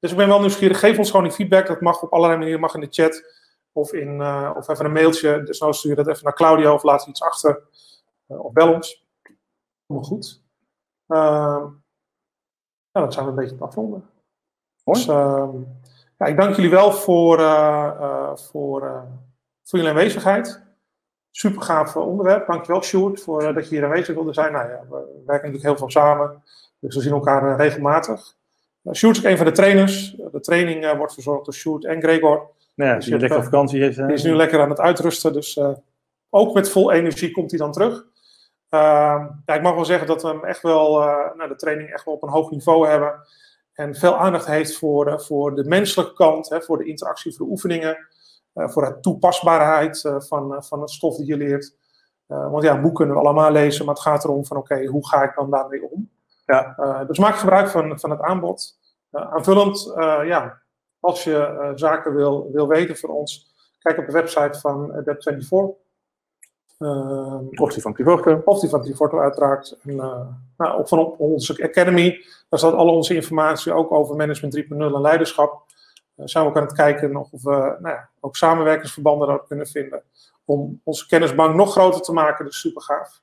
dus ik ben wel nieuwsgierig. Geef ons gewoon die feedback. Dat mag op allerlei manieren. Mag in de chat. Of, in, uh, of even een mailtje. Dus nou stuur je dat even naar Claudio. Of laat iets achter. of bel ons. Allemaal goed. nou, dan zijn we een beetje op afronden. Dus, ehm, ja, ik dank jullie wel voor, voor, voor jullie aanwezigheid. Super gaaf onderwerp. Dankjewel, Sjoerd, voor dat je hier aanwezig wilde zijn. Nou ja, we werken natuurlijk heel veel samen. Dus we zien elkaar regelmatig. Uh, Sjoerd is een van de trainers. Uh, de training uh, wordt verzorgd door Sjoerd en Gregor. Ja, dus die lekker op vakantie is. Die is nu lekker aan het uitrusten. Dus ook met vol energie komt hij dan terug. Ehm, ja, ik mag wel zeggen dat we hem echt wel, nou, de training echt wel op een hoog niveau hebben. En veel aandacht heeft voor, voor de menselijke kant, hè, voor de interactie, voor de oefeningen. voor de toepasbaarheid van, van het stof die je leert. want ja, een boek kunnen we allemaal lezen, maar het gaat erom van oké, okay, hoe ga ik dan daarmee om? Ja. Uh, dus maak gebruik van, van het aanbod. Uh, aanvullend, uh, ja, als je zaken wil, wil weten voor ons, kijk op de website van Web24. of die van Clivorto. Of die van Clivorto uiteraard. En, nou, op van op onze Academy, daar staat al onze informatie ook over Management 3.0 en leiderschap. zijn we ook aan het kijken of we nou ja, ook samenwerkingsverbanden kunnen vinden. Om onze kennisbank nog groter te maken, dus super gaaf.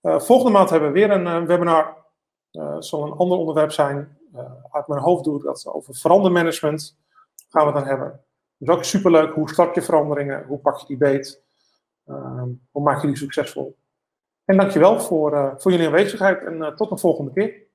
volgende maand hebben we weer een webinar uh, zal een ander onderwerp zijn. Uh, uit mijn hoofd doe dat over verandermanagement. Gaan we het dan hebben. Dus ook superleuk. Hoe start je veranderingen? Hoe pak je die beet? Ehm, hoe maak je die succesvol? En dankjewel voor, uh, voor jullie aanwezigheid en tot een volgende keer.